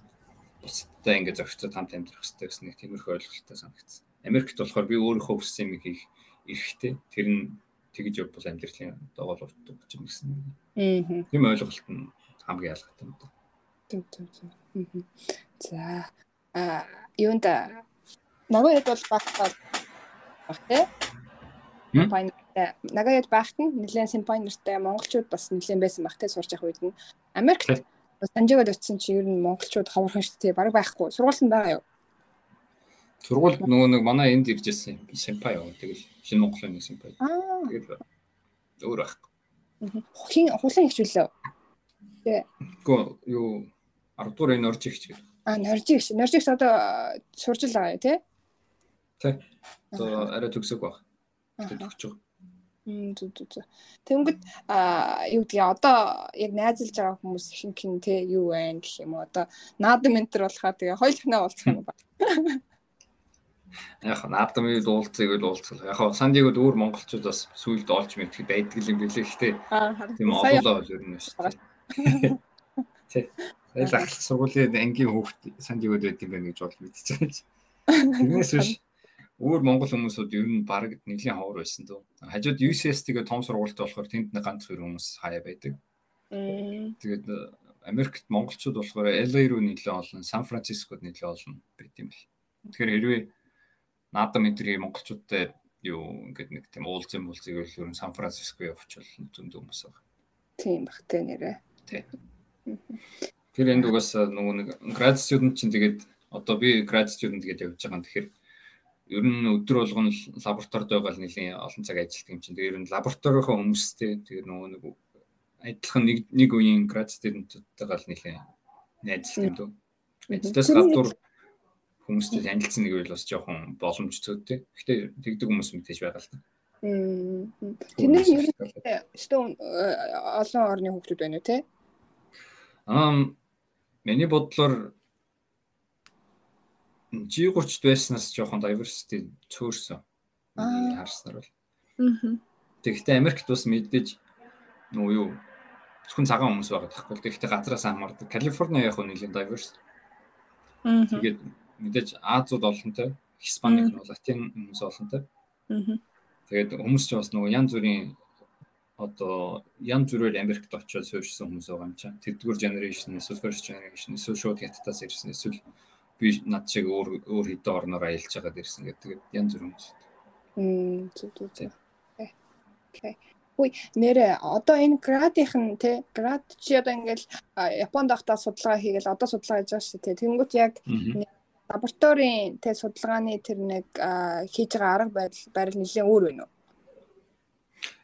S2: бусдаа ингэж зөрчилдөд хамт амьдрах хэрэгтэй гэсэн нэг тиймэрхүү ойлголттой санагдсан. Америкт болохоор би өөрийнхөө хүссэн юм хийх эрэхтэй. Тэр нь тэгж явбал амьдралын доголовт гэж юм гэсэн.
S1: Аа.
S2: Тийм ойлголт нь хамгийн ялгаатай юм даа.
S1: Түг түг түг. За а юунд Нагояд бол багтаа баг те.
S2: Хм?
S1: Пайнтай Нагояд багт нь нэлээд симпайнертай монголчууд бас нэлээд байсан баг те сурч явах үед нь Америкт
S2: Тий.
S1: Санжигод очисон чи ер нь монголчууд ховорхон шүү дээ. Бараг байхгүй. Сургуульд нь байгаа юу?
S2: Сургууль нөгөө нэг манай энд ирж ирсэн юм. Симпай яваа. Тэгэл шинэ Монголын нэг симпай.
S1: Аа.
S2: Тэгэл өөр байхгүй.
S1: Хин хулан хичүүлээ.
S2: Гэхдээ юу 10 дугаар энэ орж ихч гэдэг.
S1: А норжигч. Норжигч одоо сурж л байгаа те?
S2: Тий. Одоо арай төгсөг баг. Төгсөж байгаа.
S1: Мм зү зү зү. Тэнгүүд а юу гэдгийг одоо яг найзалж байгаа хүмүүс ихэнх нь те юу вэ гэх юм уу одоо наадам ментор болохоо тэгээ хоёр дахнаа уулзах юм ба. <laughs>
S2: Яг наадамыг уулзъя гэж уулзлаа. Яг хаа Сандигод өөр монголчууд бас сүйд олж мэдэх байдаг юм билээ гэхдээ тийм олоолаа бол ер нь шүү. Тий. Сайн л ахлах сургуулийн ангийн хүүхд Сандигод байд юм байна гэж бол мэдчихэж. Тэрнээс биш өөр монгол хүмүүсүүд ер нь баг нэлийн ховор байсан дөө. Хажууд UCS тэгээ том сургуультай болохоор тэнд нэг ганц хоёр хүмүүс хаяа байдаг. Тэгээд э, Америкт монголчууд болохоор LA руу нэлээд олон, Сан Францискод нэлээд олон байт юм бэл. Тэгэхээр хэрвээ наадам эдрийн монголчуудтай юу ингээд нэг тийм уулз юм бол зөв ер нь Сан Франциско явчихвал зөндөө хүмүүс байгаа.
S1: тийм бах те нэрэ.
S2: Тэр энд угаасаа нөгөө нэг grad student чинь тэгээд одоо би grad student гэдээ явж байгаа юм. Тэгэхээр ер нь өдөр болгоно л лабораторид байгаа л нэлийн олон цаг ажилладаг юм чинь. Тэгээд ер нь лабораторийнхоо хүмүүстэй тэгээд нөгөө нэг адилхан нэг нэг үеийн grad student-уудтайгаа л нэлийн найзлт юм дөө. Ажлаас гадуур хүмүүстэй танилцсан нэг үйл бас жоохон боломж зүйтэй. Гэхдээ тэгдэг хүмүүс мэдээж байгаа л та.
S1: Тэний ер нь стон олон орны хүмүүс байна уу те?
S2: Аа миний бодлоор G30 байснаас жоохон diversity цөөрсөн.
S1: Аа.
S2: Харснаар бол.
S1: Аа.
S2: Тэгэхдээ Америкт бас мэдээж нөө юу зөвхөн цагаан хүмүүс байгаа байхгүй. Тэгэхдээ газраас хамаардаг. Калифорни яг нь нэлийн diverse. Тэгээд мэдээж Азууд олонтой, Испаник нь бол латин хүмүүс олонтой.
S1: Аа.
S2: Тэгээд хүмүүс ч бас нөгөө янз бүрийн одоо янз бүрээр Америкт очиод суурьсан хүмүүс байгаа юм чинь. Тэдгээр generation, эсвэл first generation, эсвэл шууд хятадаас ирсэн, эсвэл би над шиг өөр өөр хэдэн орноор аялж байгаад ирсэн гэдэг. Янз бүр хүмүүс.
S1: Мм зү зү зү. Окей. Үй нэрэ одоо энэ градийнх нь те град чи одоо ингээл Японд ахтаа судалгаа хийгээл одоо судалгаа хийж байгаа шүү те. Тэнгүүт яг лабораторийн те судалгааны тэр нэг хийж байгаа арга байдал барил нэлээд өөр байна уу?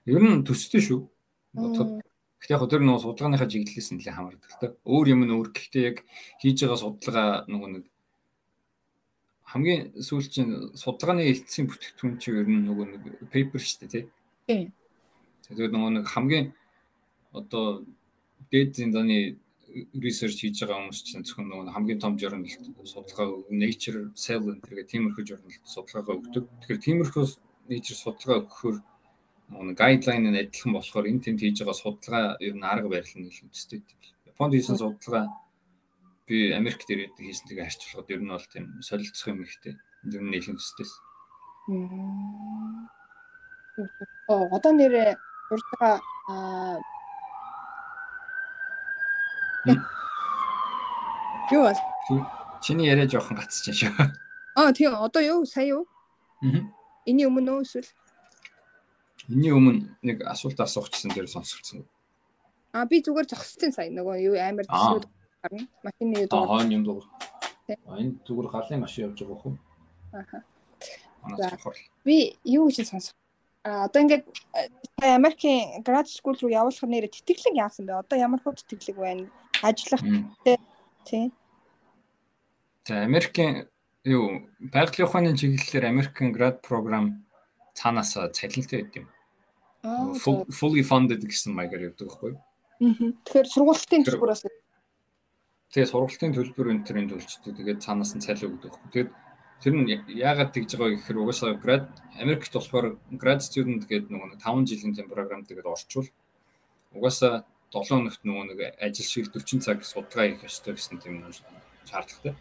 S2: Ер нь төстэй шүү. Бодоход. Гэхдээ яг тэр нөгөө судалгааныхаа чиглэлээс нь л хамаардаг л та. Өөр юм нь өөр. Гэхдээ яг хийж байгаа судалгаа нөгөө нэг хамгийн сүүлчийн судалгааны эцсийн бүтээгдэхүүн чинь ер нь нөгөө нэг paper шүү дээ тий. Тэгээд нөгөө нэг хамгийн одоо дээд зиндааны research хийж байгаа хүмүүс чинь зөвхөн нөгөө хамгийн том journal судалгаа Nature Cell гэх тиймэрхүү journal судалгаагаа өгдөг. Тэгэхээр тиймэрхүү Nature судалгаа өгөхөөр нэг guideline нь адилхан болохоор энэ тэнд хийж байгаа судалгаа ер нь арга барил нь илүү төстэй. Японд хийсэн судалгаа би Америкт ирээд хийсэн тэгээ харьцуулахад ер нь бол тийм солилцох юм ихтэй. Ер нь.
S1: Мм. Оо одоо нэрэ урд байгаа а
S2: Мм.
S1: Юу бол?
S2: Чиний яриа жоохон гацчихсан шүү.
S1: Аа тийм одоо юу сая юу?
S2: Аа.
S1: Эний өмнө үү эсвэл
S2: Энийн өмнө нэг асуулт асуухчсан дээр сонсогдсон.
S1: А би зүгээр зогссон сая нөгөө юу амар
S2: Аа.
S1: төсөөд гарна. Машины юу
S2: Аа
S1: дугаар.
S2: хойно юм.
S1: Тий.
S2: А энэ зүгээр галын машин явж байгаа хөө.
S1: Аха. Би юу гэж сонсох. А одоо ингээд э, Америкийн grad school руу явуулах нэрэ тэтгэлэг яасан бэ? Одоо ямар хөө тэтгэлэг байна? Ажиллах тий.
S2: За Америкийн юу байгалийн ухааны чиглэлээр American grad program цаанаас цалинтай байд юм. Fully funded гэсэн маягаар явдаг байхгүй юу?
S1: Тэгэхээр сургуулийн
S2: Тэр-
S1: төгсгөөс
S2: Тэгээ сургалтын төлбөр энэ төрлийн төлчдөг. Тэгээд цаанаас нь цалин өгдөг. Тэгээд тэр нь яагаад тэгж байгаа гэхээр угаасаа град Америкт болохоор grad student гэдэг нөгөө 5 жилийн тийм програм тэгээд орчвол угаасаа 7 хоногт нөгөө нэг ажил шиг 40 цаг судалгаа хийх ёстой гэсэн тийм шаардлагатай.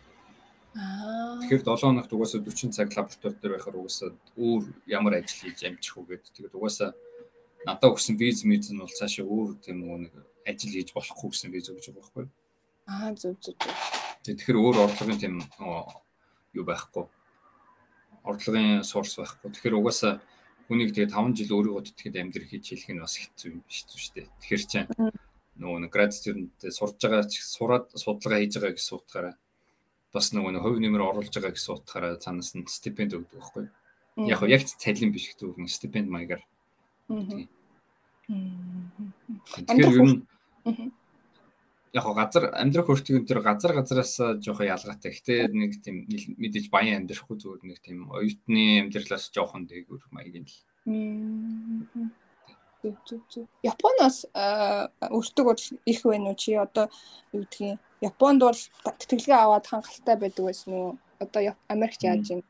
S1: Аа.
S2: Тэгэхээр 7 хоногт угаасаа 40 цаг лаборатори дээр байхаар угаасаа өөр ямар ажил хийж амжих уу гэдэг. Тэгээд угаасаа надад өгсөн виз миз нь бол цаашаа өөр тийм нэг ажил хийж болохгүй гэсэн виз өгч байгаа байхгүй.
S1: Аа зөв зөв. зөв.
S2: Тэгэхээр өөр орлогын тийм юу байхгүй. Орлогын сорс байхгүй. Тэгэхээр угаасаа хүнийг тэгээ 5 жил өөрийгөө тэтгэд амьдрах хийж хэлэх нь бас хэцүү юм шүү дээ. Тэгэхээр чинь нөгөө нэг град студенттэй сурж байгаа ч сураад судалгаа хийж байгаа гэж суутахаараа бас нөгөө нэг хувь нэмэр оруулж байгаа гэж суутахаараа цаанаас нь стипенд өгдөг байхгүй. Яг яг цалин биш гэдэг үг стипенд маягаар.
S1: Мгм.
S2: Тэгэхээр ер нь яг газар амьдрах өртгөн төр газар газараас жоохон ялгаатай. Гэтэ нэг тийм мэдээж баян амьдрахгүй зүгээр нэг тийм оюутны амьдралаас жоохон дээгүүр маягийн л.
S1: Японоос өртөг бол их байна уу чи одоо юу гэдгийг Японд бол тэтгэлгээ аваад хангалттай байдаг байсан уу? Одоо Америкт яаж юм?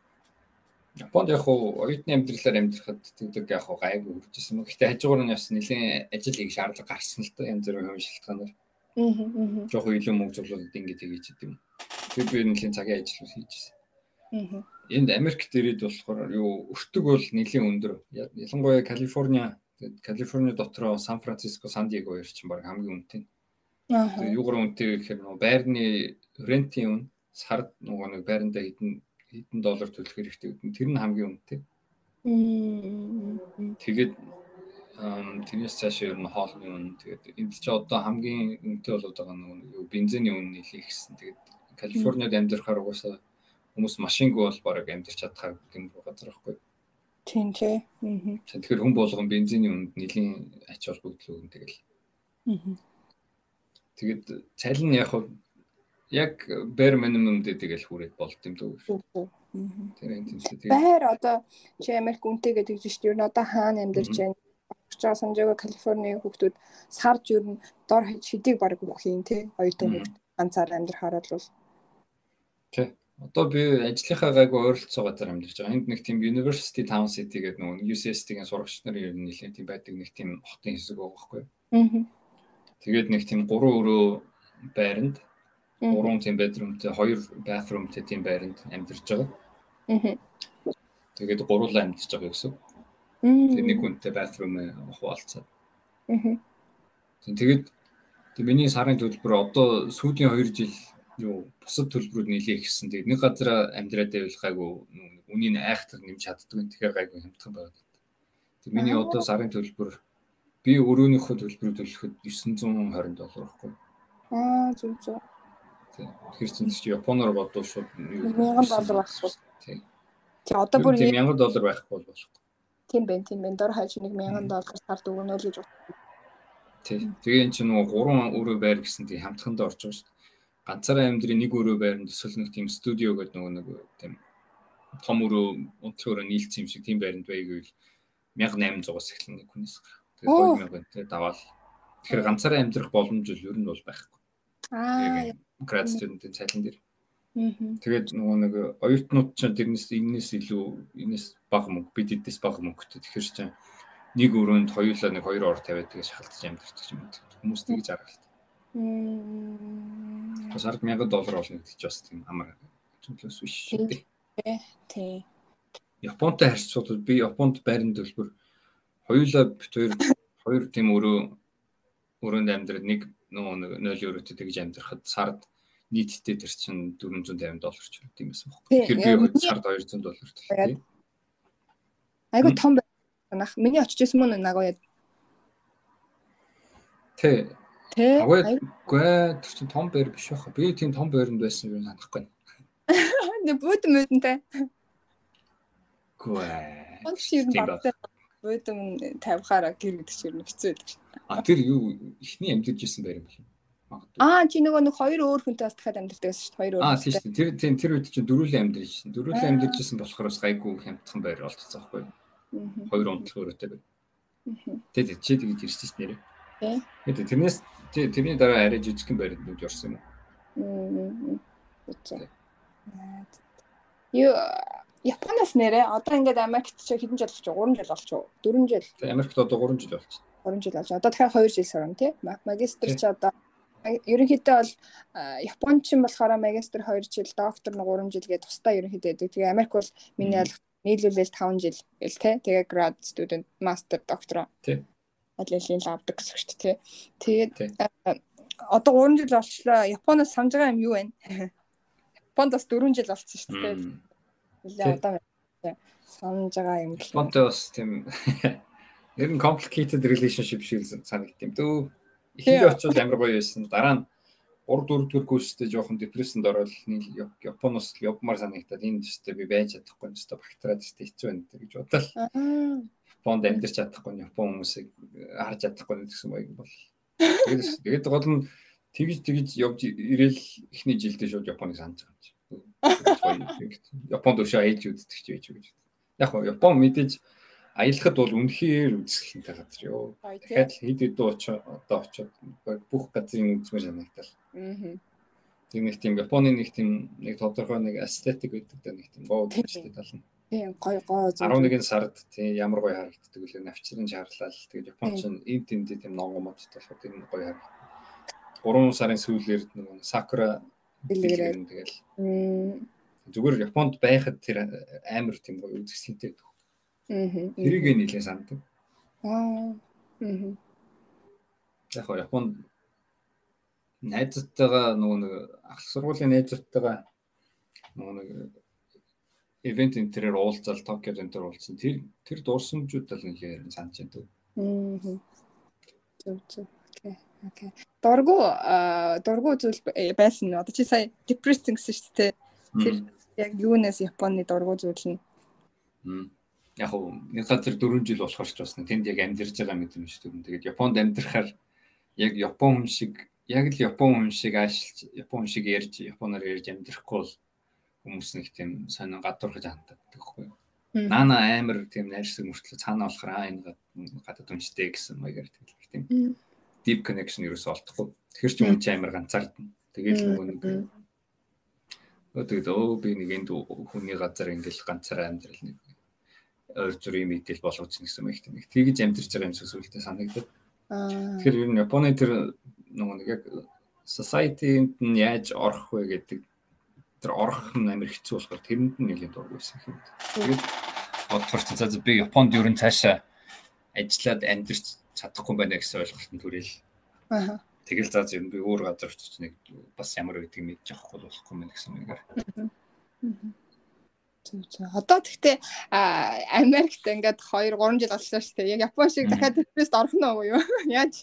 S2: Японд яг хуу оюутны амьдралаар амьдрахад тэгдэг яг хуу гайгүй үржсэн. Гэтэ хажуугаар нь бас нэлийн ажил хийх шаардлага гарсан л та янз бүрийн хувийн шалтгаанаар.
S1: Аа.
S2: Жохон илүү мөнгө зурлаад ингэ тэгэж идэв юм. Тэр би нэлийн цагийн ажил хийжсэн.
S1: Аа.
S2: Энд Америкт ирээд болохоор юу өртөг бол нэлийн өндөр. Ялангуяа Калифорниа тэгээд Калифорни дотроо Сан Франциско, Сан Диего хоёр чинь баг хамгийн үнэтэй.
S1: Аа.
S2: Юугаар үнэтэй гэхээр нөгөө байрны рентийн үн сард нөгөө нэг байрандаа хэдэн хэдэн доллар төлөх хэрэгтэй гэдэг нь тэр нь хамгийн үнэтэй. Тэгээд тэрнээс цааш ер нь хоолны үн тэгээд энд чи одоо хамгийн үнэтэй болоод байгаа нэг юу бензиний үн нэлээ ихсэн. Тэгээд Калифорниад амьдрахаар угаасаа хүмүүс машингүй бол бараг амьдрч чадхаа гэмээр газар байхгүй.
S1: Тийм тий. Аа.
S2: Тэгэхээр хүн болгон бензиний үнд нэлийн ач холбогдол өгөн тэгэл.
S1: Аа.
S2: Тэгээд цалин яг хав яг bare minimum дээр тэгэл хүрээд болд юм дөө. Тэр энэ тийм тэгээд
S1: Байр одоо чи Америк үнэтэй гэдэг чинь шүү дээ. Ер нь одоо хаана амьдарч байна? Очиж байгаа санджаага Калифорни хүүхдүүд сард ер нь дор шидийг баг хийн тий. Оюутан
S2: Мгм.
S1: хүүхд ганцаар амьдрахаар бол
S2: тий. Одоо би ажлынхаа гайгүй ойролцоо газар амьдарч байгаа. Энд нэг тийм University Town City гэдэг нөгөө UCSD-гийн сурагч нарын ер нь нэлээд тийм байдаг нэг тийм хотын хэсэг байгаа байхгүй.
S1: Аа.
S2: Тэгээд нэг тийм гурван өрөө байранд. Гурван тийм bedroomтэй хоёр bathroomтэй тийм байранд амьдарч байгаа.
S1: Аа.
S2: Тэгээд гурлаа амьдарч байгаа гэсэн. Тэр нэг хүнтэй bathroom хуваалцаад.
S1: Аа.
S2: Тэгээд тэг миний сарын төлбөр одоо сүүлийн 2 жил юу бусад төлбөрүүд нэлээ ихсэн. Тэгээд нэг газар амьдраад байвал гайгүй нэг үнийг айхтар нэмж чаддгүй. Тэгэхээр гайгүй хямдхан байгаад. Тэг миний одоо сарын төлбөр би өрөөнийхөө төлбөрөөр төлөхөд 920 доллар байхгүй.
S1: Аа зүг зүг.
S2: Тэг. Тэгэхээр чинь чи Японоор бодвол шууд юу-
S1: 1000 доллар байхгүй.
S2: Тэг.
S1: Тий одоо бүр
S2: Тийм 1000 доллар байхгүй бол болохгүй.
S1: тийм байна тийм байна. Дор хаяж нэг 1000 доллар сард өгнө л гэж бод.
S2: Тий. Тэгээ эн чинь нөгөө гурван өрөө байр гэсэн тийм хамтханд орж байгаа шүү дээ. Ганцаараа амьдрын нэг өрөө байранд эсвэл нэг тийм студио гэдэг нөгөө нэг тийм том өрөө унтх өрөө нийлцсэн юм шиг тийм байранд байгааг 1800-аас эхлэн нэг хүнээс гарах. Тэгээ
S1: Оо.
S2: 2000 тий даваал. Тэгэхээр ганцаараа амьдрах боломж л ер нь бол байхгүй.
S1: Аа.
S2: Град студентын цалин дээр. Тэгээд нөгөө нэг оюутнууд ч тэрнээс энэс илүү энэс бага мөнгө бид эдээс бага мөнгөтэй. Тэгэхээр чинь нэг өрөөнд хоёулаа нэг хоёр ор тавиад тэгээ шахалтаж амьдэрдэг юм. Хүмүүс тэгж аргалт.
S1: Мм.
S2: Сард 1000 доллар болно гэдэг чинь бас тийм амар төлөөс биш шүү дээ.
S1: Тий.
S2: Японтай харьцуулбал би Японд байрны төлбөр хоёулаа бит хоёр хоёр тийм өрөө өрөөнд амьдраад нэг нөгөө нэг 0 евротой тэгж амьдрахад сард нийтдээ тэр чинь 450 доллар ч юм байсан байхгүй. Тэгэхээр би хувьд сард 200 доллар тийм.
S1: Айгу том байна. Миний очиж исэн мөн Нагояд.
S2: Тэ
S1: Тэ.
S2: Агай тэр чинь том байр биш яах. Би тийм том байранд байсан юм санахгүй.
S1: Нэг бууд мөдөнтэй.
S2: Гүй.
S1: Он чи ер нь
S2: Тийм байна.
S1: Буудам тавихаараа гэр гэдэг чинь хэцүү байдаг шин.
S2: А тэр юу ихний амьдэрж исэн байр юм бол. Магадгүй.
S1: Аа чи нөгөө нэг хоёр өөр хүнтэй бас дахиад амьддаг байсан шүү дээ. Хоёр өөр.
S2: Аа тийм шүү. Тэр тийм тэр үед чинь дөрүлэн амьдэрж исэн. Дөрүлэн
S1: Аа.
S2: амьдэрж исэн болохоор бас гайгүй хямдхан байр болчихсон байхгүй.
S1: Мгм.
S2: Хоёр унтлах өрөөтэй байр.
S1: Мгм.
S2: Тэгээд чи тэгж ирсэн чинь нэрээ.
S1: Тий.
S2: Тэгээд тэрнээс тэрний дараа арай жижигхэн байранд нүж орсон юм. уу?
S1: Үгүй. Юу Японоос нэрээ одоо ингээд Америкт чи хэдэн жил болчих вэ? 3 жил болчих уу? 4 жил.
S2: Америкт одоо 3 жил болчих.
S1: 3 жил болж. Одоо дахиад 2 жил сурна тий. Магистр чи одоо ерөнхийдөө бол Япончин болохоор магистр 2 жил, доктор нь 3 жил гээд тусдаа ерөнхийдөө байдаг. Тэгээ Америк бол миний аль нийлүүлэл 5 жил ил тий. Тэгээ grad student, master, доктор.
S2: Тий.
S1: Алилийн авдаг гэсэн шүү дээ тий. Тэгээд одоо 3 жил болчлоо. Японоос санаж байгаа юм юу вэ? Японд бас 4 жил болсон шүү дээ. Нилээ удаан санаж байгаа юм гэх юм.
S2: Японтой бас тийм <laughs> ер нь complicated relationship шиг санагдт юм дөө. Ихэндээ очивол амар гоё байсан. Дараа нь 3 4 дэх курстэй жоохон депрессэнд ороод Японоос явмаар санагдаад энэ ч би байж чадахгүй ч багтраад ч хэцүү байна гэж бодлоо. Японд амьдарч чадахгүй Япон хүмүүсийг харж чадахгүй гэсэн маяг бол. <laughs> Тэгээд гол нь тэгж тэгж явж ирээл эхний жилдээ шууд Японыг санаж байгаа юм чи. Японд өшөө айлж үздэг ч байж гэж. Яг нь Япон мэдээж аялахад бол үнэхээр үзэсгэлэнтэй газар ёо. Дахиад хэд хэд очоо одоо очоод бүх газрын үзмэр санагдал. Аа. Тэг нэг тийм Японы нэг тийм нэг тодорхой нэг эстетик гэдэг да нэг тийм гоо үзэлтэй тал нь.
S1: Тийм гой гоо.
S2: 11 сард тийм ямар гоё харагддаг үлээ навчрын шаарлал. Тэгээд Япон ч энэ тэнд тийм нонгомод болохоор тийм гоё харагддаг. 3 сарын сүүлээр нэг сакура
S1: Дэлгэрээ.
S2: тэгэл зүгээр Японд байхад тэр амар тийм гоё үзэсгэлэнтэй байдаг.
S1: Аа.
S2: Тэрийг нэлээд санддаг.
S1: Аа. Аа.
S2: Яг Японд найзтайгаа нөгөө нэг ах сургуулийн найзтайгаа нөгөө нэг ивент энэ төрөөр уулзал Токиод энэ төр уулзсан. Тэр тэр дуурсамжууд л нэлээд санаж байна.
S1: Аа. Зөв зөв. Окей. Дургу дургу зүйл байсан нь одоо чи сая depressing гэсэн шүү дээ. Тэр яг юунаас Японы дургу зүйл нь.
S2: Яг уу нэг газар 4 жил болохоор ч бас тэнд яг амьдарч байгаа мэт юм шүү дээ. Тэгээд Японд амьдрахаар яг Япон хүн шиг яг л Япон хүн шиг аашилж Япон хүн шиг ярьж Японоор ярьж амьдрахгүй бол хүмүүс нэг тийм сонин гадуурхаж ханддаг байхгүй юу. Наана амар тийм найрсаг мөртлөө цаана болохоор аа энэ гадаад үнштэй гэсэн маягаар тийм deep connection ерөөсөө олдохгүй. Тэгэхэр ч юм чи амар ганцаардна. Тэгээд л нөгөө нэг тэгээд өө би нэг энд хүний газар ингээл ганцаараа амьдрал нэг ойр зүрийн мэдээлэл болгож гэсэн юм их тийм. Тэгж амьдарч байгаа юм шиг сүлдээ санагдав. Тэгэхээр ер нь Японы тэр нөгөө нэг яг society-нд нь яаж орох вэ гэдэг тэр орох нь амар хэцүү болохоор тэрэнд нь нэлийн дург байсан юм. Тэгээд бодохоор ч за би Японд ер нь цаашаа ажиллаад амьдарч чадахгүй байна гэсэн ойлголтод төрөл.
S1: Аа.
S2: Тэгэл за зөв би өөр газар очиж нэг бас ямар байдгийг мэдчих авахгүй болохгүй мэн гэсэн мэгээр.
S1: Зөв. Одоо тэгтээ Америкт ингээд 2 3 жил болсон шүү дээ. Яг Япон шиг дахиад депресд орох нь уу юу? <laughs> Яаж?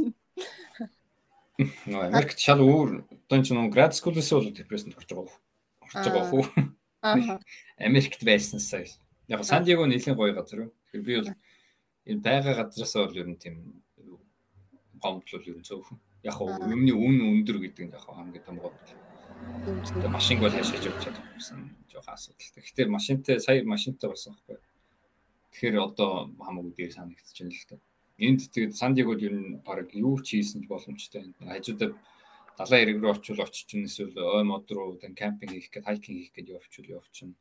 S2: Нөө Америкт шал өөр одоо ч нэг град скуулээс бол депрессэнд орж байгаа орж байгаа хөө.
S1: Аа.
S2: Америкт байснасаа. Яг Сан Диего нэлийн гоё газар. Тэгэхээр би бол энэ байгаа газараасаа бол ер нь тийм гомдлол ер нь цөөхөн. Яг нь өмнө үн өндөр гэдэг нь яг хамгийн том гол. Тэгээ машинг бол хашиж явж чадчихсан жоохон асуудал. Гэхдээ машинтай сая машинтай болсон байхгүй. Тэгэхээр одоо хамаагүй дээр санагдаж байна л та. Энд тэгээд Сан Дигод ер нь баг юу ч хийсэн ч боломжтой. Хажуудаа далайн эрэг рүү очивол очиж чинь эсвэл ой мод руу тэн кампинг хийх гээд хайкинг хийх гээд явчихвал явчихна.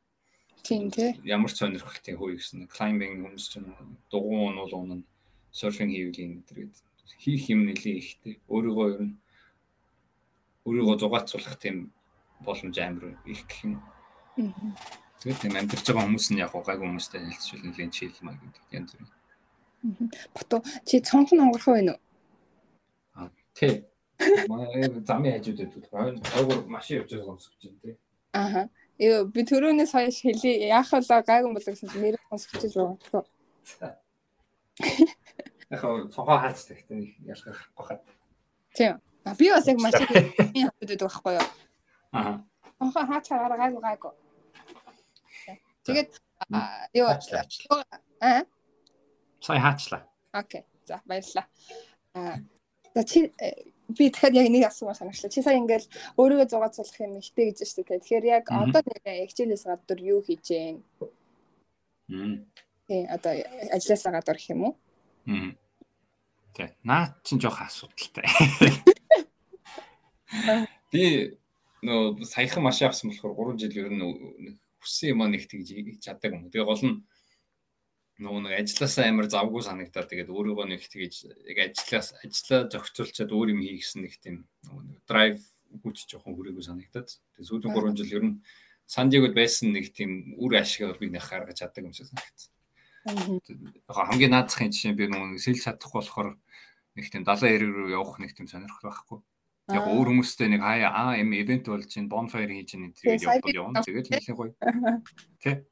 S1: Тийм тий.
S2: Ямар ч сонирхолтой хөө гэсэн. Climbing хүмүүс чинь дугуй уунуул унана. Surfing хийвэл энэ төргээд хийх юм нэлээ ихтэй. Өөрийгөө ер нь өөрийгөө зугаацуулах тийм боломж амар их гэх юм. Тэгээд тийм амьдарч байгаа хүмүүс нь яг гайгүй хүмүүстэй хэлцвэл нэлийн чийл маяг гэдэг янз бүр.
S1: Бату чи цонхон онгорхоо байна уу?
S2: Аа тий. Маа замын хажууд байдаг. Айгуур машин явж байгаа сонсож байна тий.
S1: Аха. Юу би төрөөнөөс хойш хэлий яах вэ гайгүй болоо гэсэн нэр сонсож байгаа.
S2: Яг цонхоо хаач тэгтээ ялгах гохоо.
S1: Тийм. А би бас яг машин хавьд байдаг байхгүй юу?
S2: Аа.
S1: Цонхоо хаач хараа гайгүй гайгүй. Тэгээд юу аа
S2: Сая хаачлаа.
S1: Окей. За баярлалаа. Аа за чи би тэгэхээр яг нэг асуусан санагчлаа. Чи сая ингээл өөрийгөө зугаацуулах юм ихтэй гэж шүү дээ. Тэгэхээр яг одоо нэг хичээлээс гадуур юу хийж гэн?
S2: Мм.
S1: Тий, одоо ажилласаа гадуур гэх юм уу?
S2: Мм. Тэ. Наа чин жоох асуудалтай. <laughs> Би нөө саяхан машин авсан болохоор 3 жил ер нь хүссэн юм нэг тэгж чаддаг юм. Тэгээ гол нь нөгөө нэг ажилласаа амар завгүй санагдаад тэгээд өөрийгөө нэг тэгж яг ажиллаас ажиллаа зохицуулчаад өөр юм хий гэсэн нэг тийм нөгөө нэг драйв хүч жоохон хүрээгүй санагдаад. Тэгээд сүүлийн 3 жил ер нь Сандигод байсан нэг тийм үр ашиг би нэг гаргаж чаддаг юм шиг санагдсан. Яг хамгийн наадахын жишээ би нөгөө сэлж чадахгүй болохоор нэг тийм 70 90 рүү явах нэг тийм сонирхол байхгүй. Яг өөр хүмүүстэй нэг хаяа аа юм ивент болж ин bonfire хийж ин тэгээд явбал явна. Тэгээд нэлээд гоё. <laughs> Тэ.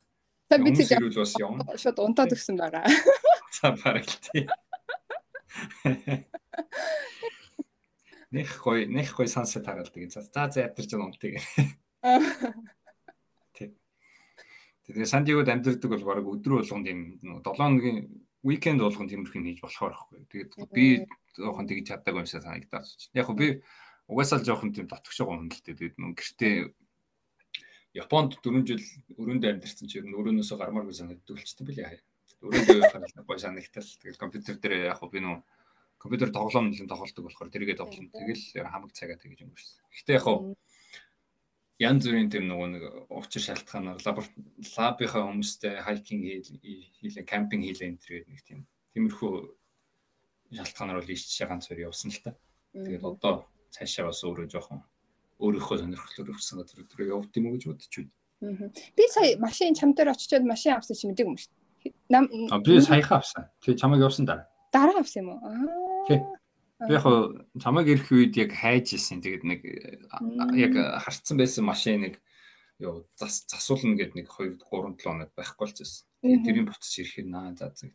S1: Та би тийм
S2: ирүүл бас явна.
S1: шууд унтаад өгсөн байгаа. <laughs>
S2: За бараг тий. <laughs> Нэх гоё, нэх гоё сансет хараалдаг. За за байгаа унтыг. Тэгээ Сандигод амьдэрдэг бол бараг өдрөө болгонд юм 7 хоногийн уикенд болгонд тиймэрхүү хийж болохоор байхгүй. Тэгээд би жоохон тэгж чаддаг юм шиг санагдаад. Яг хөө би угаасаа л жоохон тийм дотгош байгаа юм л дээ. Тэгээд нөө гэртээ Японд 4 жил өрөөнд амьдэрсэн чинь өрөөнөөсөө гармааргүй санагддаг болчтой билээ. Өрөөндөө хараад гой санагдтал. Тэгээд компьютер дээр яг би нөө компьютер тоглоом нэлээд тоглолдог болохоор тэргээ тоглоно. Тэгэл хамаг цагаа тэгж шиг. Гэхдээ яг янз бүрийн тийм нөгөө нэг учир шалтгаанаар лабынхаа хүмүүстэй хайкинг хийлээ, кампинг хийлээ энэ төр нэг тийм тиймэрхүү шалтгаанаар бол ийш чишээ ганц хоёр явсан л та. Тэгээд одоо цаашаа бас өөрөө жоохон өөрийнхөө сонирхлоор өрсөн газар өдрөө явд юм уу гэж бодож байна.
S1: Би сая машин чам дээр очичоод машин авсан чи мэдээг юм шүү
S2: би саяхан авсан. Тэгээ чамайг явсан дараа.
S1: Дараа авсан юм уу?
S2: Тий. Яг чамайг ирэх үед яг хайж исэн. Тэгээд нэг яг харцсан байсан машин нэг ёо зас засуулна гэд нэг 2 3 7 хоног байхгүй болчихсон. Тэгээд тэрийн буцаж ирэх юм наа за за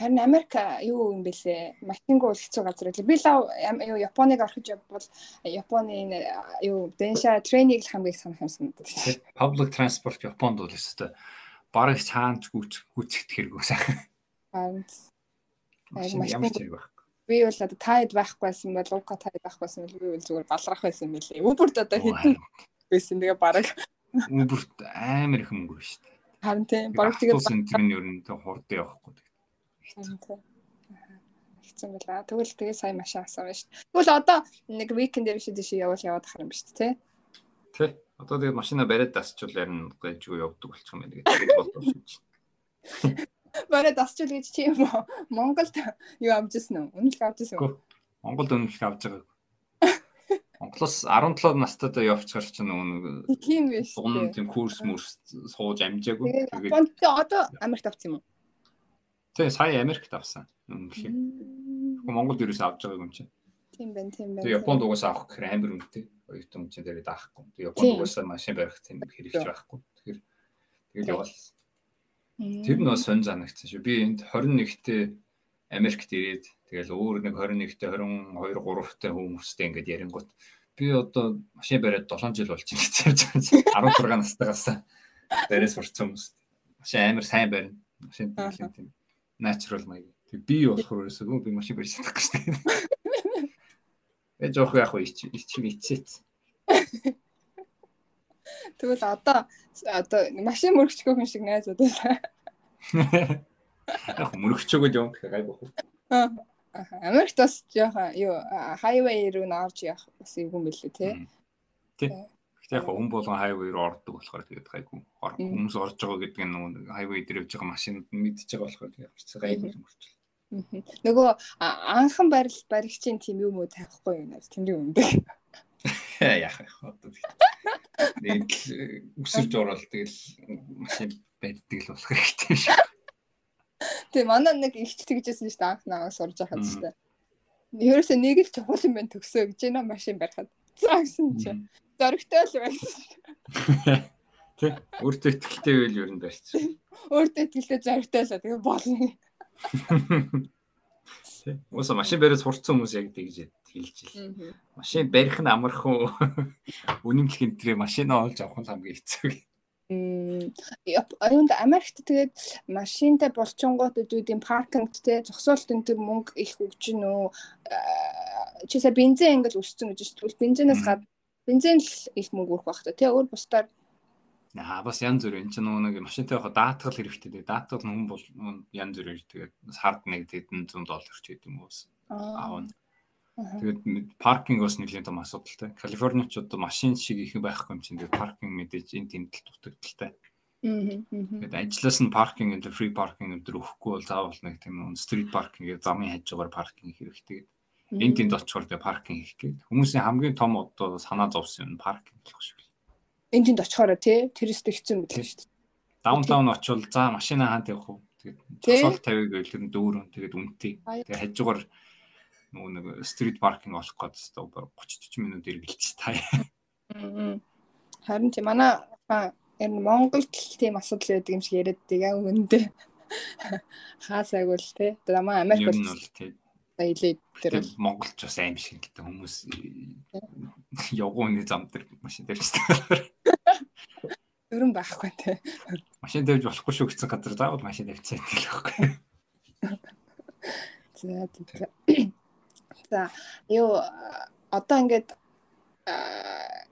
S1: Харин Америк юу юм бэлээ? Машингуу хэцүү газар үлээ. Би лав юу Японыг орхиж явбал Японы юу дэнша трейнинг л хамгийн санах юмсан надад.
S2: Public transport Японд бол өстой бараг цаанч гүч гүцэхт хэрэггүй сайхан.
S1: Харин
S2: ямар ч хэрэг байхгүй.
S1: Би бол одоо таад байхгүйсэн бол уга таад байхгүйсэн бол би бол зүгээр балрах байсан мөлий. Uber-д одоо хэдэн байсан тэгээ бараг
S2: Uber-д амар их мөнгө шүү дээ.
S1: Харин тийм бараг тэгээ
S2: тэр нь ер нь хурд явахгүй
S1: Хэцүү байла. Тэгвэл тэгээ сайн машин авсан байна шүү дээ. Тэгвэл одоо нэг викенд дээр биш дэше явал яваад харах юм ба шүү дээ,
S2: тий? Тий. Одоо тэгээ машина бариад дасчвал ярина гайжгүй явдаг болчих юм байна гэдэг бодож шүү дээ.
S1: Бариад дасчвал гэж чи юм уу? Монголд юу авчихсан уу? Үнэлэх авчихсан уу?
S2: Монголд үнэлэх авч байгаа. Монголоос 17 настайдаа явчихар чинь нөгөө
S1: тийм биш.
S2: Дунд тийм курс мөрс сууж амжаагүй.
S1: Тэгээд одоо Америкт авсан юм уу?
S2: Тэгээ сая Америкт авсан. Үнэхээр. Монголд ерөөс авч байгаа юм чинь.
S1: Тийм байна, тийм байна.
S2: Тэгээ Японд угаасаа авах гэхээр амар үнэтэй. Оюутан хүн чинь дээр даахгүй. Тэгээ Японд угаасаа машин барих тийм хэрэгч байхгүй. Тэгэхээр тэгэл явал. Тэр нь бас сонь занагцсан шүү. Би энд 21-т Америкт ирээд тэгэл өөр нэг 21-т 22 3-т хүмүүстэй ингээд ярингууд би одоо машин бариад 7 жил болж байна гэж ярьж байгаа. 16 настайгаас дээрээс сурцсан хүмүүс. Машин амар сайн барина. Машин тийм natural маяг. Тэг би болохоор ерөөсөө би машин барьж чадахгүй шүү дээ. <laughs> Э жоох яг уу ич ичим ичээц. <laughs>
S1: Тэгвэл одоо одоо машин мөрөгчгөө хүн шиг найз удаа. <laughs>
S2: Яг мөрөгчөөгөө юм гэх гайгүй.
S1: Америкт бас жоохон юу хайвей руу н орж явах бас юм бэлээ тий.
S2: Тий. Гэхдээ яг хүн болгон хайвей руу ордог болохоор тэгээд гайгүй. Хүмүүс орж байгаа гэдэг нь нөгөө хайвей дээр явж байгаа машинууд мэдчихэж байгаа болохоор тэгээд гайгүй юм болчихлоо.
S1: Нөгөө анхан барил баригчийн тим юм уу тавихгүй юм аа тэмдэг юм бэ. <laughs>
S2: Яах вэ одоо нэг өсөрж ороод тэгэл машин байддаг л болох хэрэгтэй шүү.
S1: Тэгээ манай нэг ихч тэгжсэн шүү дээ анх наваа сурж байхад шүү дээ. Ерөөсөө нэг л чухал юм байна төгсөө гэж байна машин барихад. За гэсэн чинь зөрөгтэй л байсан.
S2: Тэ. Өөртөө ихтэй байл ер нь барьчих.
S1: Өөртөө ихтэй зөрөгтэй л тэгээ болно. <laughs>
S2: Тэ. Ууса машин бариад сурцсан хүмүүс яг тэгж хэлж ил. Машин барих нь амархан <laughs> үнэмлэх энэ тэгээ машинаа олж авах нь хамгийн хэцүү.
S1: Аюунд Америкт тэгээд машинтай болчонгууд үүдийн паркингт те зогсоолт энэ төр мөнгө их өгч нөө чисээ бензин ингээл өссөн гэж дээ. Бензинээс гад бензин л их мөнгө өрөх байх та тий өөр бусдаар
S2: Аа бас янз бүр энэ ч нэг машинтай явах даатгал хэрэгтэй. Тэгээ даатгал хүн бол янз бүр тэгээд сард нэг тэдэн 100 доллар ч гэдэг юм уу. Аавна. Тэгээд паркинг бас нэлийн том асуудалтай. Калифорнич одоо машин шиг их байхгүй юм чинь тэгээд паркинг мэдээж энэ тэмдэлт дутагдaltaй. Тэгээд ажлаас нь паркинг энэ фри паркинг өдр өгөхгүй бол заавал нэг тийм стрит паркинг замын хажуугаар паркинг хэрэгтэй. Энд тэнд очихоор тэгээд паркинг хийх гээд хүмүүсийн хамгийн том одоо санаа зовсон юм паркинг болох шиг.
S1: Энд тэнд очихоор тий тэрстэй хэцүү мэтлээ шүү дээ.
S2: Даунтаун очивол за машина хаант явах вэ? Тэгээд цогцол тавиг гэлэр дүүрэн тэгээд үнэтэй. Тэгээд хажуугаар нөгөө нэг стрит паркинг олох гээд өстой 30 40 минут эргэлж таа.
S1: Харин тийм манай ер нь Монголд тийм асуудал байдаг юм шиг яриад байгаа үнэндээ. Хаасайг бол тий. Намаа Америк бол
S2: илээ тэр Монголч бас аим шиг л дээ хүмүүс явгууны зам дээр машин шүү.
S1: Өрөн байхгүй тий.
S2: Машин тавьж болохгүй шүү гэсэн газар заавал машин гэдэг л байхгүй.
S1: За за. За юу одоо ингээд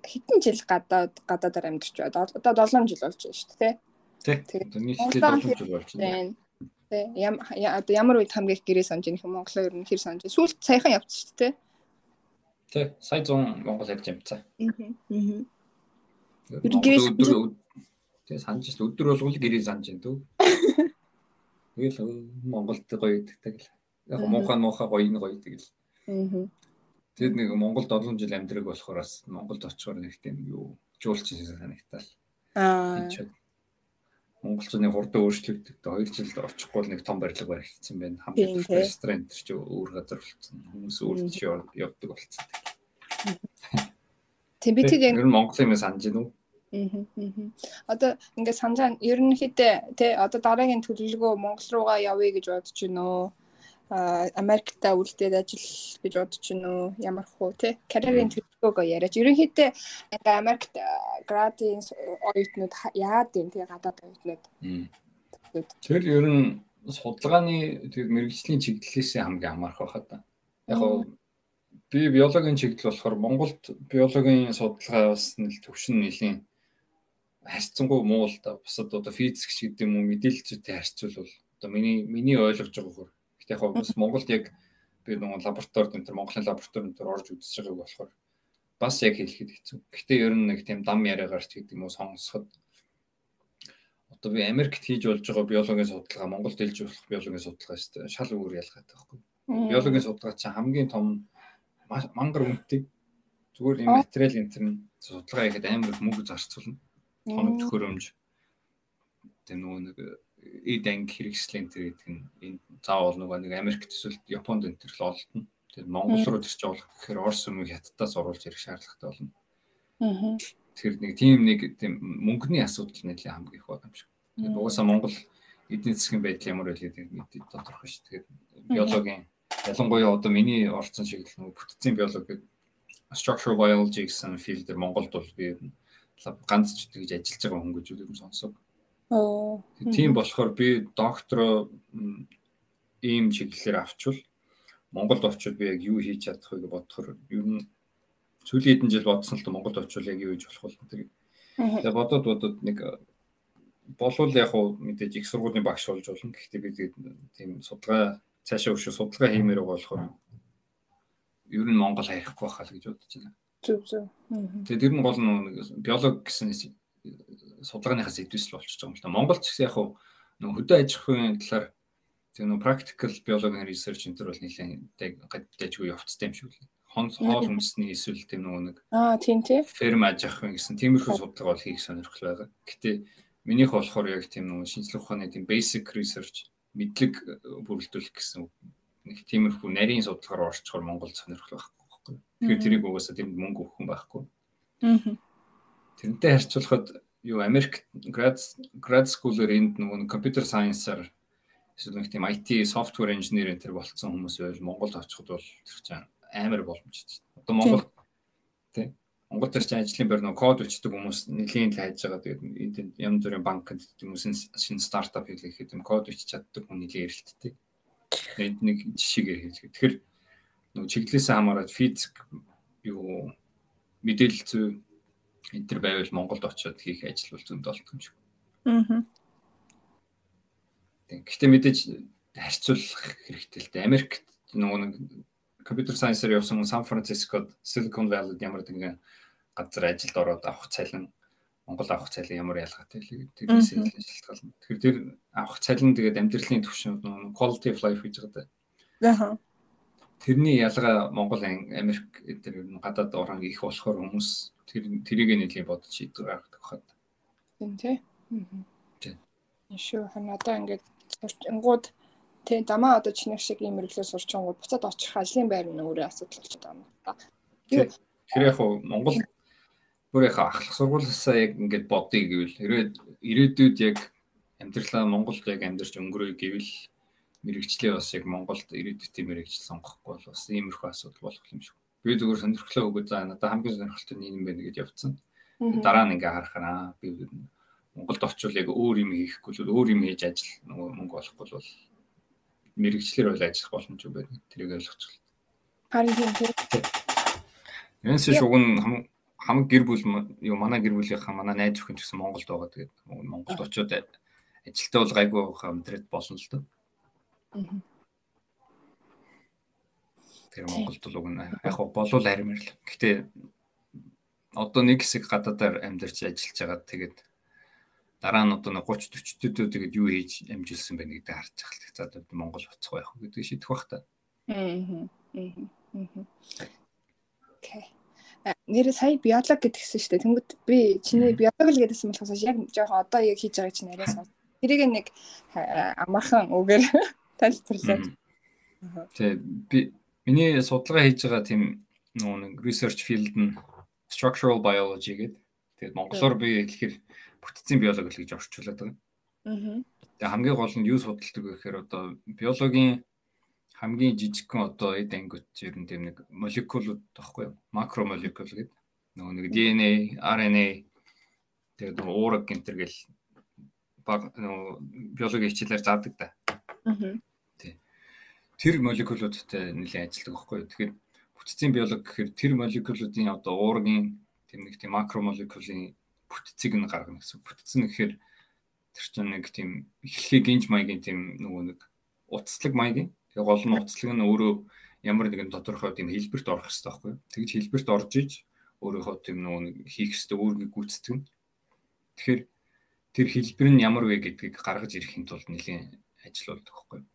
S1: хэдэн жил гадаад гадаадаар амьдарч байна. Одоо 7 жил болж байна шүү дээ.
S2: Тий. Нийтлээ 7 жил болж байна.
S1: Тий. Ямар үед хамгийн их гэрээ санаж ирэх юм Монголоо ер нь хэр санаж. Сүүлд саяхан явц шүү дээ.
S2: Тий. Сая 100 Монгол ярьж юмцаа. Аа.
S1: Гэрээ
S2: Тэгээ санаж л өдөр болгол гэрээ санаж байна дүү. Тэгэл Монголд гоё гэдэг л. Яг муухай муухай гоё нь гоё тэгэл. Тэгэд нэг Монголд 7 жил амьдраг болохоор бас Монголд очихоор нэг тийм юу жуулч санагтаал. Аа. Монголчуудын хурдан өөрчлөгддөг. 2 жил очихгүй нэг том барилга баригдсан байна. Хамгийн ресторан тэр чи өөр газар болсон. Хүмүүс өөр тийш явдаг болсон.
S1: Тийм би тэг
S2: яг Монголын юм санаж байна уу?
S1: Одоо ингээд санаа ерөнхийдөө тий одоо дараагийн төлөвлөгөө Монгол руугаа явъя гэж бодож байна уу? Америкта үлдээд ажил гэж бодож байна уу? Ямар хөө те карьерийн төлөвлөгөөгөө яриач. Ерөнхийдөө ингээ Америкт градийн оюутнууд яад юм те гадаад оюутнууд.
S2: Тэр ер нь судалгааны тэр мэрэгжлийн чиглэлээс хамгийн хамаарх байхад та. Яг гоо би биологийн чиглэл болохоор Монголд биологийн судалгаа бас нэл төвшин нэлийн харьцангуй муу л та. Бусад одоо физик гэдэг юм уу мэдээлэл зүйтэй харьцуулбал одоо миний миний ойлгож байгаагаар Гэхдээ яг бас Монголд яг би нэг лабораторид энэ Монголын лабораторид энэ орж үзэж байгааг болохоор бас яг хэлэхэд хэцүү. Гэхдээ ер нь нэг тийм дам яриагаар ч гэдэг юм уу сонсоход одоо би Америкт хийж болж байгаа биологийн судалгаа Монголд хэлж болох биологийн судалгаа шүү дээ. Шал өөр ялгаатай байхгүй. Биологийн судалгаа чинь хамгийн том мангар үнэтэй зүгээр юм материал энэ төр судалгаа хийхэд амар мөнгө зарцуулна. Тоног төхөөрөмж. Тэгээ нөгөө нэг эд анги хэрэгслийн тэр гэдэг нь энэ заавал нөгөө нэг Америкт эсвэл Японд энэ төр л олдно. Тэгээд Монгол руу төрч явах гэхээр Орос өмнө хятадаас оруулж ирэх шаардлагатай болно. Аа. Тэр нэг тийм нэг тийм мөнгөний асуудал нэлээд хамгийн их байна юм шиг. Тэгээд угаасаа Монгол эдийн засгийн байдал ямар гэдэг мэдээ тодорхой шүү. Тэгээд биологийн ялангуяа одоо миний орцсон шиг л нөгөө бүтцийн биологи structural biology гэсэн филдэр Монголд бол би ганц ч тэгж ажиллаж байгаа хүн гэж үгүй сонсог. Тийм болохоор би доктор ийм чиглэлээр авчвал Монголд очиод би яг юу хийж чадах вэ гэж бодохоор ер нь сүүлийн хэдэн жил бодсон л то Монголд очиод яг юу хийж болох вэ тэгээ. Тэгээ бодоод бодоод нэг болвол яг уу мэдээж их сургуулийн багш болж болно. Гэхдээ би тийм судалгаа цаашаа өшөө судалгаа хиймээр байгаа болохоор ер нь Монгол харихгүй байхаа л гэж бодож байна.
S1: Зүг зүг.
S2: Тэгээ тэр нь гол нь биолог гэсэн судалгааныхаас идэвсэл болчихж байгаа юм л да. Монголч гэсэн яг хуу нөх хөдөө аж ахуйн талаар тэг нөх practical biology research энэ төр бол нэлээд гадаажгүй явцтай юм шиг л. Хон хоол хүнсний эсвэл тийм нөгөө нэг
S1: Аа тийм тий.
S2: Ферм аж ахуйн гэсэн тиймэрхүү судалгаа бол хийх сонирхол байгаа. Гэтэ минийх болохоор яг тийм нөгөө шинжлэх ухааны тийм basic research мэдлэг бүрэлдүүлэх гэсэн нэг тиймэрхүү нарийн судалгаар орчхоор Монгол сонирхол байхгүй. Тэгэхээр тэрийг угаасаа тийм мөнгө өгөх юм байхгүй.
S1: Аа.
S2: Тэрнтэй харьцуулахад юу Америк grad grad school-ээр энд нөгөө компьютер сайенсаар эсвэл нэг тийм IT software engineer энэ төр болцсон хүмүүс байвал Монголд очиход бол тэр чинь амар боломжтой. Одоо Монгол тий Монгол төр чинь ажлын байр нөгөө код өчтдөг хүмүүс нэлийн л хайж байгаа. Тэгээд энд янз бүрийн банкнд хүмүүсийн шинэ стартап хийлгэхэд юм код өчч чаддаг хүн нэлийн эрэлттэй. Энд нэг жишээгээр хэлгээ. Тэгэхээр нөгөө чиглэлээс хамаарат физик юу мэдээлэл зүй энэ төр байвал Монголд очиод хийх ажил бол зөнд болт юм шиг.
S1: Аа.
S2: Гэхдээ мэдээж харьцуулах хэрэгтэй л дээ. Америкт нөгөө нэг компьютер сайенсээр явсан Сан Францискод Silicon Valley-д ямар нэгэн газар ажилд ороод авах цалин Монгол авах цалин ямар ялгаатай вэ гэдэг тэрнээс шалтгаална. Тэгэхээр тэр авах цалин тэгээд амьдралын түвшинд quality of life гэж байгаа.
S1: Аа.
S2: Тэрний ялгаа Монгол Америк тэр гадаад орон их болохоор хүмүүс тэр тэрийг нэлийн бодож шийдвэр гаргадаг хаад.
S1: Тийм тий.
S2: Тийм.
S1: Шүү ханадаа ингээд сурчингууд тий дамаа одоо чиний шиг ийм мэрэглээ сурчингууд буцаад очих алын байр нь өөрөө асуудал юм да.
S2: Тэр яг Монгол өөрийнхөө ахлах сургуулиасаа яг ингээд бодъё гэвэл хэрвээ ирээдүйд яг амьдралаа Монголд яг амьдарч өнгөрөё гэвэл мэрэгчлээ бас яг Монголд ирээдүйдээ мэрэгчл сонгохгүй бол бас иймэрхүү асуудал болох юм шиг. Би зүгээр сонирхлоо өгөө за надад хамгийн сонирхолтой нь юм байна гэж явцсан. Дараа нь ингээ харахаа би Монголд очивол яг өөр юм хийхгүй л өөр юм хийж ажил нөгөө мөнгө олохгүй бол мэрэгчлэр бол ажиллах боломжгүй байна. Тэрийг ойлгочих.
S1: Харин тийм.
S2: Янс шуган хамаг гэр бүл юу манай гэр бүлийнхаа манай найз өхөн ч гэсэн Монголд байгаа. Тэгээд Монголд очиод ажилтаа бол гайгүй хамтраад болно л доо. Тэр Монголд бол уг нь яг болов харимэр л. Гэтэ одоо нэг хэсэг гадаадаар амьдарч ажиллаж байгаа. Тэгээд дараа нь одоо 30 40 төдөө тэгээд юу хийж амжилсан бэ гэдгийг харж байгаа. За одоо Монгол буцах байх гэдэг шийдэх бах та.
S1: Аа. Окей нэрээ сая биолог гэдгсэн шүү дээ. Тэнгүүд би чиний биологи л гэдсэн болохоос яг жоохон одоо яг хийж байгаа чинь арай сонс. <laughs> Тэрийг нэг амархан үгээр <laughs> тайлбарлаад.
S2: Тэг би миний судалгаа хийж байгаа тийм нэг research field нь structural biology гэдэг. Тэгээд монголоор би хэлэхээр бүтцийн биологи гэж орчуулад байгаа. Аа. Тэгээ хамгийн гол нь юу судалдаг вэ гэхээр одоо биологийн хамгийн жижигхэн одоо эд ангиуд ер нь тийм нэг молекулууд тахгүй юу? Макромолекул гэдэг. Нөгөө нэг DNA, RNA тэгээд нөгөө уураг гэмтэр гэл баг нөгөө биологи хичээлээр заадаг да. Аа. Тэр молекулуудтай нэлээд ажилладаг байхгүй? Тэгэхээр бүтцийн биологи гэхээр тэр молекулуудын одоо уургийн тийм нэг тийм макромолекулын бүтцийг нь гаргана гэсэн. Бүтц нь гэхээр тэр чинь нэг тийм эхлэхийг гинж маягийн тийм нөгөө нэг утаслаг маягийн Тэгээ гол нь уцлаг нь өөрөө ямар нэгэн тодорхой тийм хэлбэрт орох хэрэгтэй байхгүй? Тэгж хэлбэрт орж иж өөрийнхөө тийм нөгөө нэг хийх хэрэгтэй үүргийг гүйцэтгэв. Тэгэхээр тэр хэлбэр нь ямар вэ гэдгийг гаргаж ирэхин тулд нэлийн ажил болдог байхгүй юу?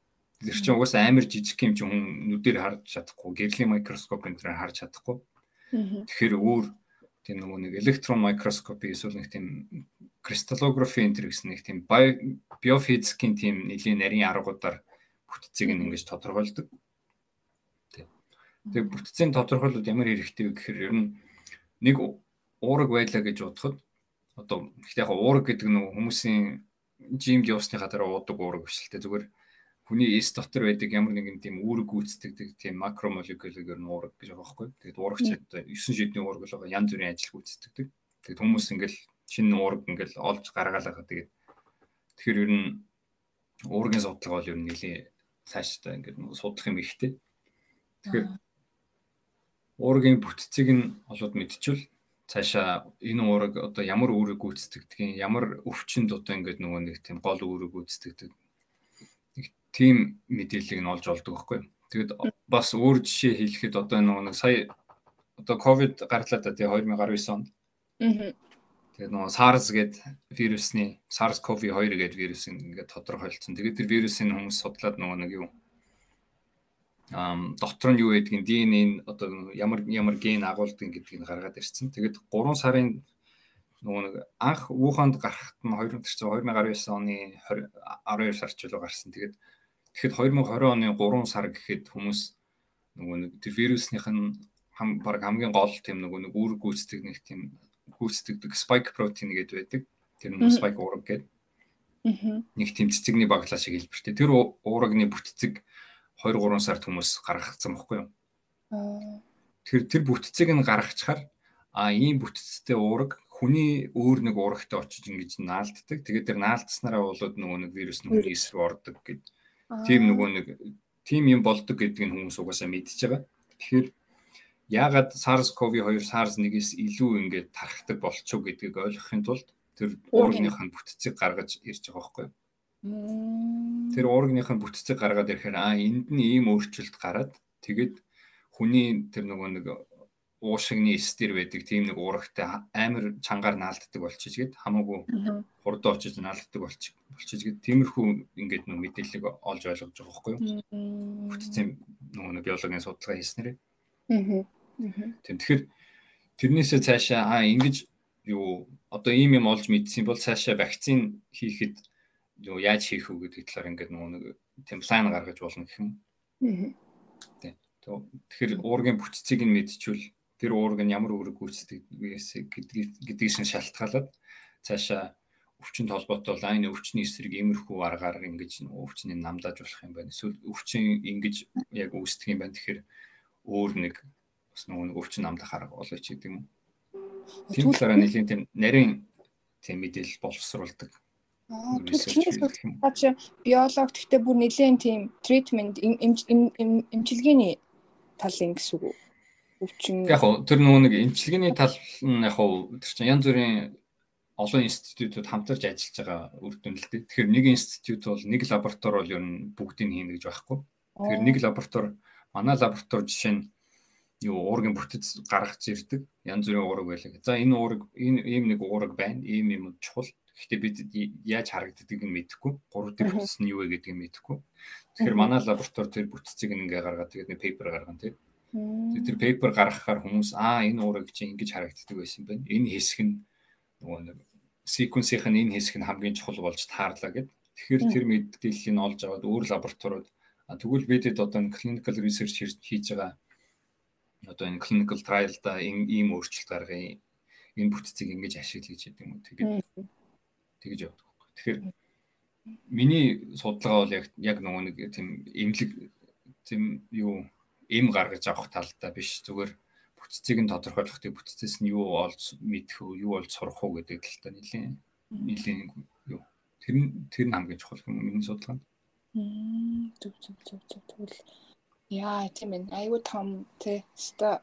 S2: Тэр чинь угаасаа амар жижиг юм чинь хүн нүдээр харж чадахгүй, гэрлийн микроскоп энтрээр харж чадахгүй. Тэгэхээр өөр тийм нөгөө нэг электрон микроскоп эсвэл нэг тийм кристаллографи энэ гэсэн нэг тийм биофизикийн тийм нэлийн нарийн аргуудаар бүтцийг ингэж тодорхойлдог. Тэгээ бүтцийн тодорхойлолт ямар хэрэгтэй вэ гэхээр ер нь нэг уураг байлаа гэж бодоход одоо гэхдээ яг уураг гэдэг нь хүмүүсийн жимд явсныхаа дараа уудаг уураг биш л те зүгээр хүний эс дотор байдаг ямар нэгэн тийм үүрэг гүйцэтгэдэг тийм макромолекулыг ер нь уураг гэж байгаа байхгүй. Тэгээд уурагч одоо 9 шидний уураг бол янз бүрийн ажил гүйцэтгэдэг. Тэгээд хүмүүс ингээл шинэ уураг ингээл олж гаргаалаа тэгээд тэгэхээр ер нь уургийн судалгаа бол ер нь нэлийн цаашдаа ингээд судлах юм ихтэй. Тэгэхээр уургийн бүтцийг нь олоод мэдчихвэл цаашаа энэ уураг одоо ямар үүрэг гүйцэтгэдэг, ямар өвчнөд одоо ингээд нөгөө нэг тийм гол үүрэг гүйцэтгэдэг. Тийм мэдээллийг нь олж олдог байхгүй? Тэгэд бас өөр жишээ хэлэхэд одоо нэг сая одоо ковид гарлаа да тий 2019 онд. Аа. Тэгээд нөгөө SARS гээд вирусны SARS-CoV-2 гээд вирус ингээд тодорхойлцсон. Тэгээд тэр вирусын хүмүүс судлаад нөгөө нэг юу ам дотор нь юу байдгийг нь одоо ямар ямар ген агуулдаг гэдгийг гаргаад ирсэн. Тэгээд 3 сарын нөгөө нэг анх Уханд гарахт нь 2019 оны 12 сард ч үлээ гарсан. Тэгээд тэгэхэд 2020 оны 3 сар гэхэд хүмүүс нөгөө нэг тэр вирусных нь хам баг хамгийн гол тийм нөгөө нэг үүрэг гүйцэтгэх нэг тийм гүйцэтгэдэг spike protein гэдэг байдаг. Тэр нь spike уураг гэдэг. Нэг тийм цэцэгний баглаа шиг хэлбэртэй. Тэр уурагны бүтцэг 2 3 сард хүмүүс гаргацсан байхгүй юу? Тэр тэр бүтцийг нь гаргачихаар а ийм бүтцтэй уураг хүний өөр нэг уурагтай очиж ингэж наалддаг. Тэгээд тэр наалдснараа болоод нөгөө нэг вирус нь хүний эсрэг ордог гэд. Тийм нөгөө нэг тийм юм болдог гэдгийг хүмүүс угаасаа мэдчихэж байгаа. Тэгэхээр яагаад SARS-CoV-2 SARS-1-ээс илүү ингээд тархдаг болчихоо гэдгийг ойлгохын тулд тэр уургийнхаа бүтцийг гаргаж ирж байгаа байхгүй юу? Тэр уургийнхаа бүтцийг гаргаад ирэхээр аа энд нь ийм өөрчлөлт гараад тэгээд хүний тэр нөгөө нэг уушигны стер байдаг тийм нэг уурагтай амар чангаар наалддаг болчих гээд хамаагүй хурдан очиж наалддаг болчих болчих гээд тиймэрхүү ингээд нэг мэдээллийг олж ойлгож байгаа байхгүй юу. Бүтцийн нөгөө нэг биологийн судалгаа хийснээрээ. Аа. Тийм тэгэхээр тэрнээсээ цаашаа аа ингэж юу одоо ийм юм олж мэдсэн бол цаашаа вакцин хийхэд юу яаж хийх үү гэдэг талаар ингээд нөгөө нэг тийм план гаргаж болно гэх юм. Аа. Тэгэхээр уургийн бүтцийг нь мэдчихвэл тэр уург нь ямар үүрэг гүйцэтгэх гэдгээс нь шалтгаалаад цаашаа өвчин толботой бол энэ өвчний эсрэг иймэрхүү аргаар ингэж өвчнийг намдааж болох юм байна. Эсвэл өвчин ингэж яг үүсдэг юм байна. Тэгэхээр өөр нэг бас нэг өвчин намдах арга олооч гэдэг юм. Тийм талаараа нэлийн тийм нарийн тийм мэдээлэл боловсруулдаг.
S1: Аа тэгэхээр чи биолог гэхдээ бүр нэлийн тийм тритмент эмчилгээний талын гэсэн үг
S2: өвчин яг хөө тэр нөгөө нэг эмчилгээний тал нь яг хөө тэр чинь янз бүрийн олон институтууд хамтарч ажиллаж байгаа үр дүн л дээ. Тэгэхээр нэг институт бол нэг лаборатори бол ер нь бүгдийг хийнэ гэж байхгүй. Тэгэхээр нэг лаборатори манай лаборатори жишээ нь юу уургийн бүтэц гаргаж ирдэг. Янз бүрийн уураг байлаа. За энэ уураг энэ ийм нэг уураг байна. Ийм юм чухал. Гэхдээ бид яаж харагддгийг нь мэдэхгүй. Гурав дахь бүтэц нь юу вэ гэдгийг мэдэхгүй. Тэгэхээр манай лаборатори тэр бүтэцийг ингээ гаргаад тэгээд нэг пейпер гаргана тийм Тэр пейпер гаргахаар хүмүүс аа энэ уураг чинь ингэж харагддаг байсан байна. Энэ хэсэг нь нөгөө нэг секвенсийнх нь энэ хэсэг нь хамгийн чухал болж таарлаа гэд. Тэгэхээр тэр мэдээллийг олж аваад өөр лабораториуд тэгвэл бидэд одоо clinical research хийж байгаа одоо энэ clinical trial да ийм өөрчлөлт гаргая. Энэ бүтцийг ингэж ашиглая гэдэг юм уу. Тэгээд тэгэж явдаг. Тэгэхээр миний судалгаа бол яг яг нөгөө нэг тийм эмнэлэг тийм юу эм гаргаж авах талдаа биш. Зүгээр бүтцийг нь тодорхойлох тийм бүтцээс нь юу олж мэдэх үү юу олж сурах уу гэдэг талдаа нэлийн нэлийн юу? Тэр нь тэр нь хамгийн чухал юм миний судалгаанд.
S1: Зүг зүг зүг зүг тэгвэл яа тийм ээ. Айгуу том тий ста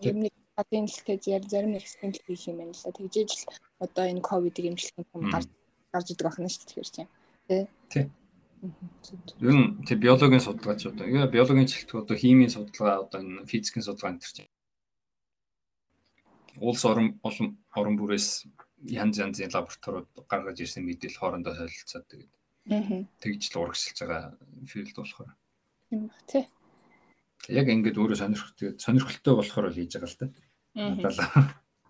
S1: юм нэг адинлтэй зарим нэг эксперимент хийх юм байна л да. Тэгжээж л одоо энэ ковидыг эмчлэх юм гарч гарч идэг байна шүү дээ тэгэхээр чинь. Тий.
S2: Тий. Ер нь тэг биологийн судалгаач одоо яа биологийн чиглэл одоо химийн судалгаа одоо энэ физикийн судалгаа энэ чинь улс орон олон орон бүрээс янз янзын лабораториуд гаргаж ирсэн мэдээлэл хоорондоо солилцоод тэгээд тэгж л урагшилж байгаа филд болохоор
S1: юм ба тий.
S2: Яг ингээд өөрөө сонирхолтой сонирхолтой болохоор л хийж байгаа л да. Надад.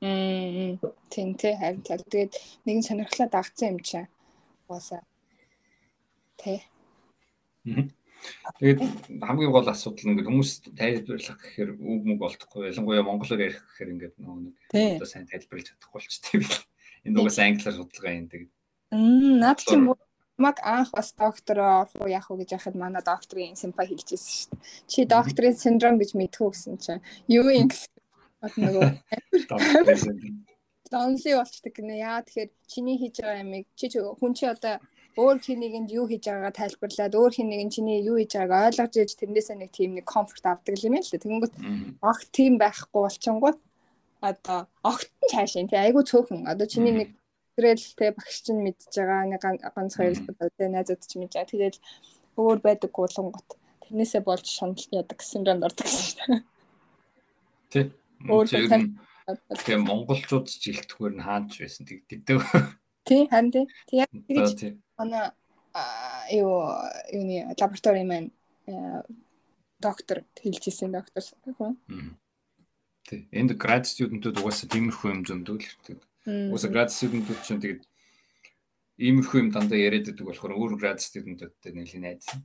S1: Мм. Тин тий харин тэгээд нэгэн сонирхлоо дагцсан юм чаа. Уусаа Тэ.
S2: Тэгээд хамгийн гол асуудал нь ингээд хүмүүс тайлбарлах гэхээр үг мүг олдохгүй. Ялангуяа монголоор ярих гэхээр ингээд нөгөө нэг одоо сайн тайлбарлаж чадахгүй болчтой би. Энэ угаас англиар судалгаа юм тэгээд.
S1: Мм наад чи маг анх бас доктороо орох уу яах уу гэж яхад манай докторын симпа хэлчихсэн шүү дээ. Чи докторийн синдром гэж мэдхүү гэсэн чинь юу юм гэсэн нөгөө Донли болчдаг гинэ. Яа тэгэхээр чиний хийж байгаа ямиг чи хүн чи одоо өөр хэнийг юу хийж байгаагаа тайлбарлаад өөр хэнийг чиний юу хийж байгааг ойлгож иж тэрнээсээ нэг тийм нэг комфорт авдаг юм л дээ. Тэгэнгүүт огт тийм байхгүй болчингууд одоо огт нь цаашаа тий айгу цөөхөн одоо чиний нэг тэрэл те багш чинь мэдж байгаа нэг ганц хоёр те найзууд чинь мэдж байгаа. Тэгээд өөр байдаг гуулангууд тэрнээсээ болж шунал ядаг гэсэн юм ордог шээ.
S2: Тий. Өөр тийм монголчууд ч илтгэхүүр нь хаанч байсан тэгдэг.
S1: Тий харин тий. Тэгээд манай юу юуны лаборатори маань доктор хэлжсэн доктор хүн.
S2: Тий. Энд град студентууд угаасаа тиймэрхүү юм зөндөө л хэрэгтэй. Угаасаа град студентууд чинь тэгээд иймэрхүү юм дандаа яриад байдаг болохоор өөр град студентуудтай нэлийн найзсан.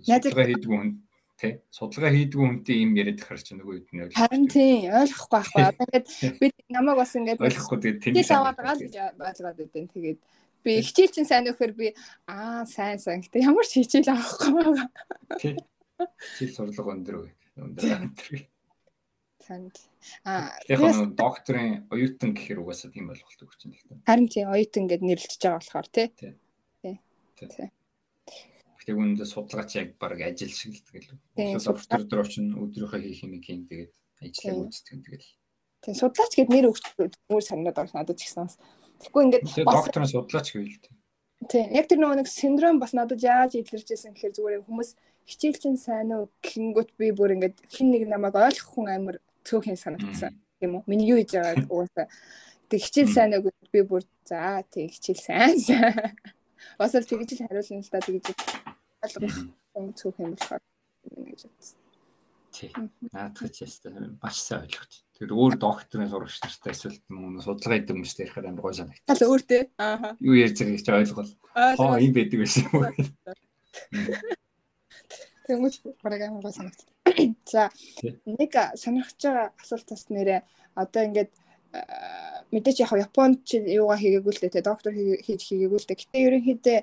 S2: Судалгаа хийдэг хүн тий судалгаа хийдэг хүнтэй юм яриад харч нөгөө хэд нь
S1: харин тий ойлгохгүй байхгүй. <laughs> Одоо ингээд бид намайг бас ингээд
S2: ойлгохгүй тэгээд тэний
S1: аваад байгаа л гэж ойлгоод байдэн. Тэгээд Би хичээл чинь сайн нөхөр би аа сайн сайн гэдэг ямар ч хичээл авахгүй байгаа.
S2: Тий. Хичээл сурлага өндөр үү? Өндөр.
S1: Танд.
S2: Аа яг докторийн оюутан гэхэр угаасаа тийм ойлголт өгч л
S1: та. Харин тийм оюутан гэд нэрлэж байгаа болохоор тий. Тий.
S2: Тий. Гэтэ үүндээ судалгаач яг баг ажил шиг л тэгэл. Доктор дээр очино өдрийнхөө хийх юм хийн тэгээд ажлаа үздэг тэгэл.
S1: Тийм судлаач гэд нэр өгч өөр санаад орсон надад ч гэсэн бас Тэгэхгүй ингээд
S2: докторын судлаач гэвэл
S1: тий. Яг тэр нөгөө нэг синдром бас надад яаж илэрч ирсэн гэхээр зүгээр хүмүүс хичээл чинь сайн уу гингүүт би бүр ингээд хин нэг намайг ойлгох хүн амар цөөхөн санагдсан. Тийм үү? Миний юу хийж байгааг <laughs> угаасаа. Тэг хичээл сайн уу гэд би бүр за тэг хичээл сайн сайн. Бас л тэгж л хариулна л да тэгж ойлгох хүн цөөхөн болохоор гэж бодсон
S2: тий наадах ч ястай маш сайн ойлгож Тэр өөр докторын сурагч нартай эсвэл мөн судалгаа хийдэг хүмүүстэй ярихаар амар гой санагт.
S1: Тал өөр тий. Ааха.
S2: Юу ярьж байгааг ч ойлгол. Хоо юм байдаг байсан юм уу?
S1: Тэнгүүч бараг амар гой санагт. <clears throat> За нэг сонирхож байгаа асуултаас нэрээ одоо ингээд мэдээч яг Японд чи юугаа хийгээгүй л дээ доктор хийж хийгээгүй л дээ. Гэтэ ерөнхийдөө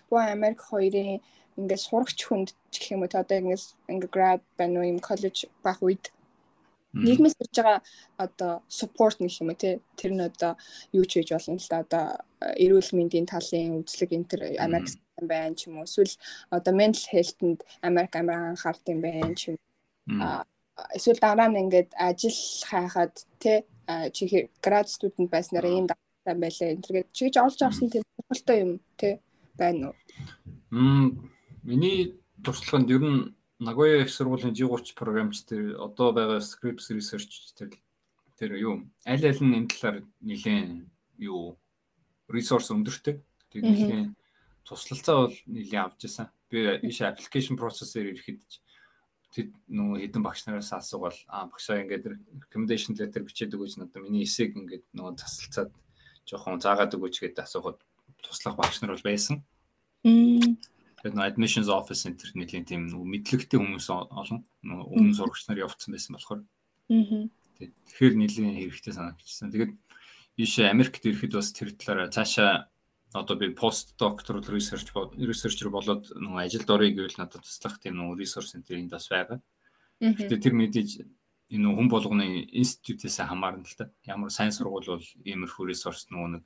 S1: Япон Америк хоёрын ингээд сурагч хүнд гэх юм уу одоо ингээд ингээд grad байна уу юм коллеж байх үед. Нийгмээс ирж байгаа одоо support гэх юм уу тий тэр нь одоо юу ч хийж болно л да. Одоо эрүүл мэндийн талын үзлэг энэ тэр Америк байна ч юм уу. Эсвэл одоо mental health-нд Америк амар анхаард юм байна ч юм аа эсвэл дараа нь ингээд ажил хайхад тий чи град студент байснараа ийм дагтай байлаа. Энэ төргээд чигж олж авсан тийм сонирхолтой юм тий байна уу?
S2: Мм миний туршлаганд ер нь Nagoya их сургуулийн G30 програмч тэр одоо байгаа scripts research тэр тэр юу аль аль нь энэ талаар нэлээд юу resource өндөртэй. Тэгээд нэлээд туслалцаа бол нэлээд авч ирсэн. Би ийш application process-ээр ирэхэд тэд нөгөө хэдэн багш нараас асуувал аа багшаа ингээд recommendation letter бичээд өгөөч надад миний эсээг ингээд нөгөө тасалцаад жоохон заагаад өгөөч гэдээ асуухад туслах багш нар бол байсан. Тэгээд нөө admissions office center нэлийн тийм мэдлэгтэй хүмүүс олон өмнө сурагч нар явцсан байсан болохоор. Аа. Тэгэхээр нэлийн хэрэгтэй санагдчихсан. Тэгээд ийш Америкт ирэхэд бас тэр талаараа цаашаа одоо би пост докторал research researcher болоод нөгөө ажилд орё гэвэл надад туслах тийм нөгөө resource center энд бас байгаа. Гэтэ тэр мэдээж энэ хүн болгоны институтээс хамаарна л та. Ямар сайн сургууль бол иймэрхүү resource нөгөө нэг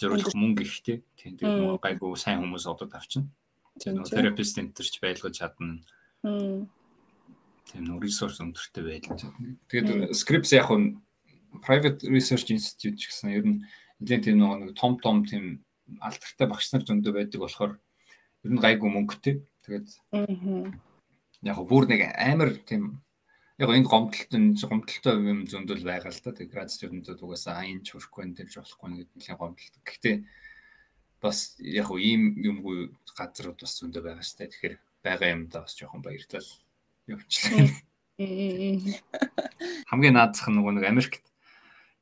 S2: зориулах мөнгө ихтэй. Тийм тэр нөгөө гайгүй сайн хүмүүс одод авчна. Тийм терапевт энтерч байлгаж чадна. Тийм нөө ресурс өндөртэй байлгаж чадна. Тэгээд Scripps яг нь private research institute гэсэн ер нь нэлээд тийм нэг том том тийм алдартай багш нар зөндөө байдаг болохоор ер нь гайгүй мөнгөтэй. Тэгээд яг бүр нэг амар тийм яг энэ гомдолт энэ гомдолтой юм зөндөл байгаа л да. Тэгээд град студентууд угаасаа энэ ч хүрхгүй энэ тэр болохгүй гэдэг нэлийн гомдолт. Гэхдээ бас яг уу ийм юмгүй газрууд бас зөндөө байгаа штэ. Тэгэхээр байгаа юмдаа бас жоохон баярлал явуулчихлаа. <laughs> Хамгийн наадах нь нөгөө нэг Америкт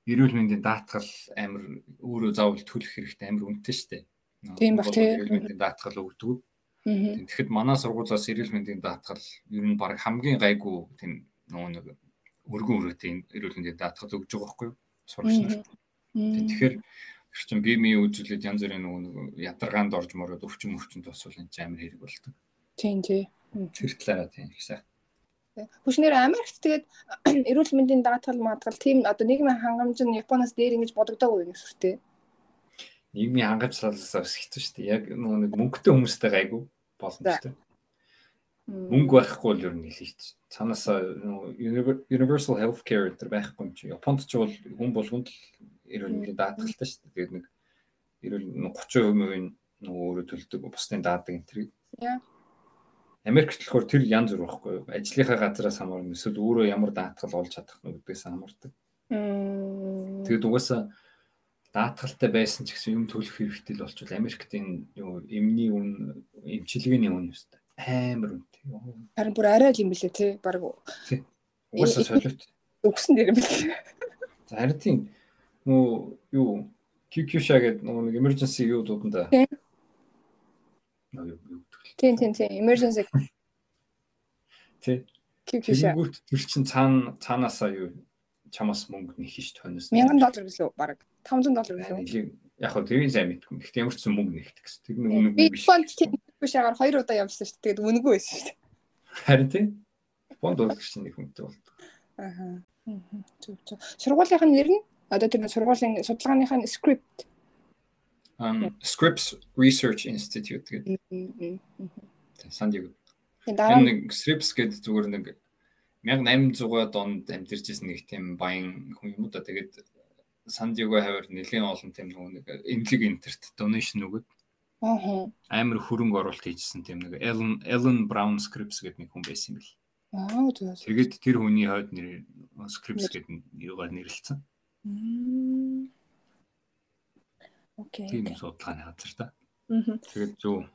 S2: эрүүл мэндийн даатгал амар өөрөө заавал төлөх хэрэгтэй амар үнэтэй штэ.
S1: Тийм баг тийм.
S2: Эрүүл мэндийн даатгал өгдөг. Тэгэхэд манай сургуулиас эрүүл мэндийн даатгал ер нь баг хамгийн гайгүй тийм нөгөө нэг өргөн өрөөтэй эрүүл мэндийн даатгал өгж байгаа байхгүй юу? Сурагч нарт. Тэгэхээр Тэр чинь бие мие үзүүлээд янз бүрийн нөгөө ядаргаанд орж мороод өвчин өвчин тусвал энэ амар хэрэг болдог.
S1: Тийм тий.
S2: Тэр талаараа тийм их сайн.
S1: Хүчнэр Америкт тэгээд <clears throat> эрүүл мэндийн даатгал маатгал тийм одоо нийгмийн хангамж нь Японоос дээр ингэж бодогдоогүй юм сүртэй.
S2: Нийгмийн хангамжлалаас бас хэцүү шүү дээ. Яг нөгөө нэг мөнгөтэй хүмүүстэй гайгүй дээ. Мөнгө байхгүй бол ер нь хэлийч. Цаанаасаа universal healthcare гэдэг байхгүй юм чи. Японд ч бол хүн болгонд л эрүүл мэндийн даатгалтай шүү дээ. Тэгээд нэг эрүүл 30% нөгөө өөрөө төлдөг бусдын даадаг энэ төр. Америкт болохоор тэр янз бүр байхгүй юу? Ажлынхаа газраас хамаарна. Эсвэл өөрөө ямар даатгал олж чадах нь гэдгээс хамаардаг. Тэгээд угаасаа даатгалтай байсан ч гэсэн юм төлөх хэрэгтэй л болчихвол Америкт энэ юу эмний үн эмчилгээний үн ёстой амар үнэтэй.
S1: Харин бүр арай л юм билээ тий баг.
S2: Угаасаа солиот.
S1: Өгсөн дээр юм билээ.
S2: За харин тийм нөө юу QQ-шаа гэдэг нэг emergency юу дуудана да.
S1: Тийм тийм тийм emergency.
S2: Тий. QQ-шаа. Тэр чин цаана цаанаасаа юу чамаас мөнгө нэх ш тоноос.
S1: 1000 доллар гэлөө баг 500 доллар гэлөө.
S2: Яг хөө тэрийн сайн мэдгүй. Гэхдээ ямар ч зэн мөнгө нэхдэг гэсэн. Тэр нэг үнэг
S1: биш. Би фонд QQ-шаагаар хоёр удаа явуулсан шүү дээ. Тэгээд үнэгүй байсан шүү дээ.
S2: Харин тий. Фонд уулах чинь нэг хүнтэй болдог.
S1: Аха. Зүг зүг. Сургуулийн нэр нь одоо тэр сургуулийн судалгааныхаа script
S2: um Scripps Research Institute гэдэг. Сан Диего. Энэ Scripps гэдэг зүгээр нэг 1800 донд амьдарч ирсэн нэг тийм баян хүн юм да. Тэгээд Сан Диего хавар нэлийн олон тийм нэг эмнэлэг интерт donation өгöd.
S1: Аа.
S2: амар хөрөнгө оруулалт хийжсэн тийм нэг Ellen Ellen Brown Scripps гэдэг нэг хүн байсан юм бэл.
S1: Аа.
S2: Тэгээд тэр хүний хойд нэр Scripps гэдэг нь юугаар нэрлэлсэн.
S1: Мм. Окей.
S2: Тийм судалгааны газар та. Тэгээд зөв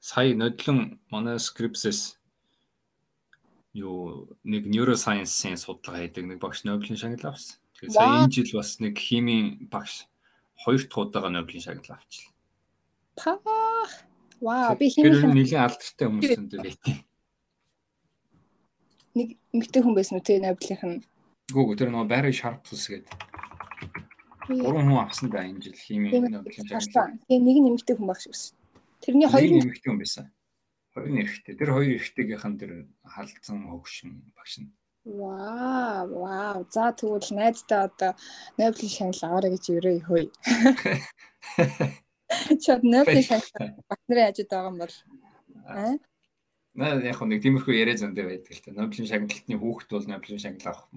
S2: сая нодлон манай Scripps-с юу нэг neuroscience-ийн судалгаа хийдэг нэг багш Нобелийн шагнал авсан. Тэгээд сая энэ жил бас нэг химийн багш хоёр дахь удаага Нобелийн шагнал авчихлаа.
S1: Па. Вау, би хин
S2: нэлийн алдартай хүмүүс энэ байт.
S1: нэг эмэгтэй хүн байсан үү те Нобелийнх нь.
S2: Гүү тэр нөгөө Barry Sharpless гэдэг
S1: Би
S2: гурван хүн авсан да энэ жил химийн
S1: харсан. Тэгээ нэг нь эмэгтэй хүн багш байсан. Тэрний
S2: Хоёр нэмэгтэй хүн байсан. Хоёр нь эрэгтэй. Тэр хоёр эрэгтэйгийнхэн тэр халдсан хөгшин багш нь.
S1: Вау, вау. За тэгвэл найздаа одоо Нобелийн шагнал аваарай гэж өрөө хөөе. <laughs> Чад Нобелийн шагнал батнарын ажид байгаа юм бол аа
S2: Наа яг нэг тиймэрхүү яриа зөндөө байдаг л та. Нобелийн шагналтны хүүхэд бол Нобелийн шагнал авах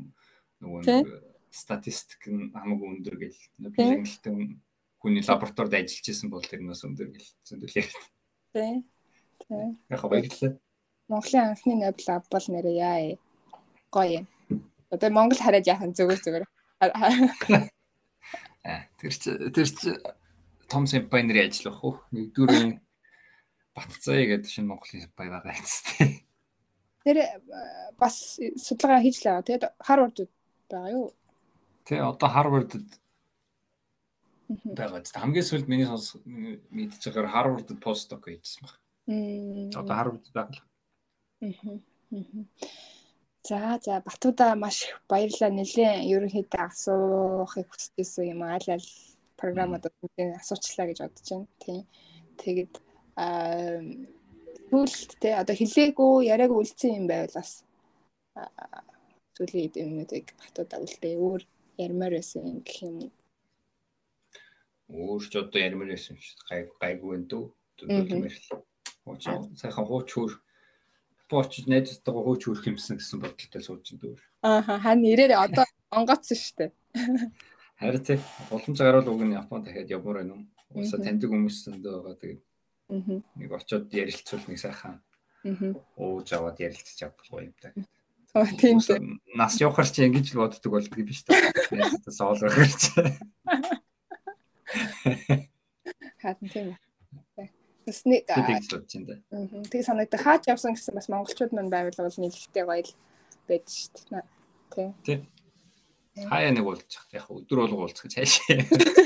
S2: нөгөө статистик нь хамаагүй өндөр гэл. Шагналтын хүний лабораторид ажиллаж исэн бол тэр нас өндөр гэл зөндөл яриа.
S1: тий. Тий.
S2: Яг баярлалаа.
S1: Монголын анхны Нобель авбал нэрээ яа. Гоё юм. Одоо Монгол хараад яах нь зүгээр зүгээр.
S2: Аа <laughs> тэр чи тэр чи том симпай нарын ажил бах уу? Нэгдүгээр Батцаа гэдэг шинэ Монголын симпай байгаа юм.
S1: Тэр э, бас судалгаа хийж л байгаа. Тэгээд Харвард байгаа юу?
S2: Тэ одоо Харвардд
S1: Мгм.
S2: байгаа. Хамгийн сүүлд миний сонс мэдж байгаагаар Харвардд постдок хийжсэн баг.
S1: Мм.
S2: Одоо Харвардд байгаа.
S1: За за Батуудаа маш их баярлалаа. Нилээн ерөнхийдөө асуухыг хүсчихсэн юм аль аль програмууд үгүй асуучлаа гэж бодож байна. Тийм. Тэгээд аа сүүлд те одоо хилээгүй яриаг үлдсэн юм байвал бас аа, сүүлийн юмнуудыг Батуудаа үлдээ өөр ярмаар байсан юм гэх юм.
S2: Өөр ч одоо ярмаар байсан ч гай гайгүй энэ дүү.
S1: Мгм.
S2: Түлхэмэр. Хууч сайхан хууч хөр бооч найзтайгаа хууч хөрх юмсан гэсэн бодолтой сууж энэ дүү.
S1: Ааха хань ирээрээ одоо онгоцсон шүү дээ.
S2: Харин тэ боломж гарвал уг нь Японд дахиад явмаар байна уу? Уусаа таньдаг хүмүүс зөндөө байгаа. Тэгээд нэг очиод ярилцвал нэг сайхан ууж аваад ярилцчих чадах гоё юм та.
S1: Тийм тийм.
S2: Нас явахар чи ингэж л боддог болдог юм биш үү? Соол гарч.
S1: Хатан тийм. аа, мгм. тэг санагдах хаач явсан гэсэн бас монголчууд мань байвал бол нийлэлтэй гоё л байж дээ. Тийм.
S2: Тий. Хаяа нэг уулзах. Яг өдөр болго уулзах гэж хайшаа. <laughs>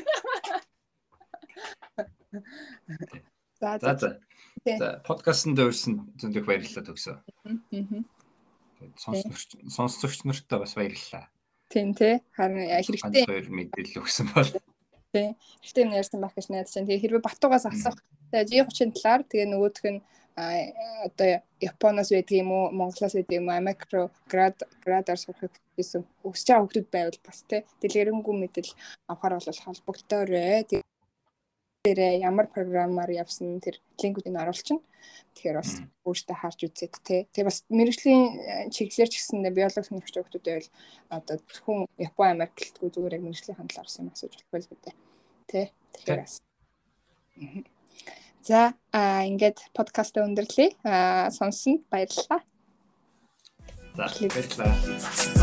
S1: За
S2: За
S1: за.
S2: подкастт дөрсөн зөндөх баярлалаа төгсөө.
S1: Мгм.
S2: Тэгээд Сонсогч сонсогч нартаа бас баярлалаа.
S1: Тийм тий. Харин яа, хэрэгтэй
S2: мэдээлэл өгсөн бол
S1: хэрэгтэй юм ярьсан байх гэж найдаж байна. Тэгээ хэрвээ Батуугаас асах тэгээ G30-ын талаар тэгээ нөгөөх нь одоо Японоос байдаг юм уу, Монголоос байдаг юм уу, Америкро град градаар сурахыг гэсэн өсч байгаа хүмүүс байвал бас тий дэлгэрэнгүй мэдэл авахар бол холбогдоорой. Тэр ямар програмаар явсан тэр линкүүдийг оруулчихна. Тэгэхээр бас өөртөө харж үзээд тий. Тэгээ бас мэрэгжлийн э, чиглэлээр ч гэсэн биологи сонирхч хүмүүс байвал одоо зөвхөн Япон Америктгүй зүгээр яг мэрэгжлийн хандлаар авсан юм асууж болох байл гэдэг. Тэ. Тэгэхээр бас. За а ингээд подкаст өндөрлөе. А сонсон баярлалаа.
S2: за баярлалаа.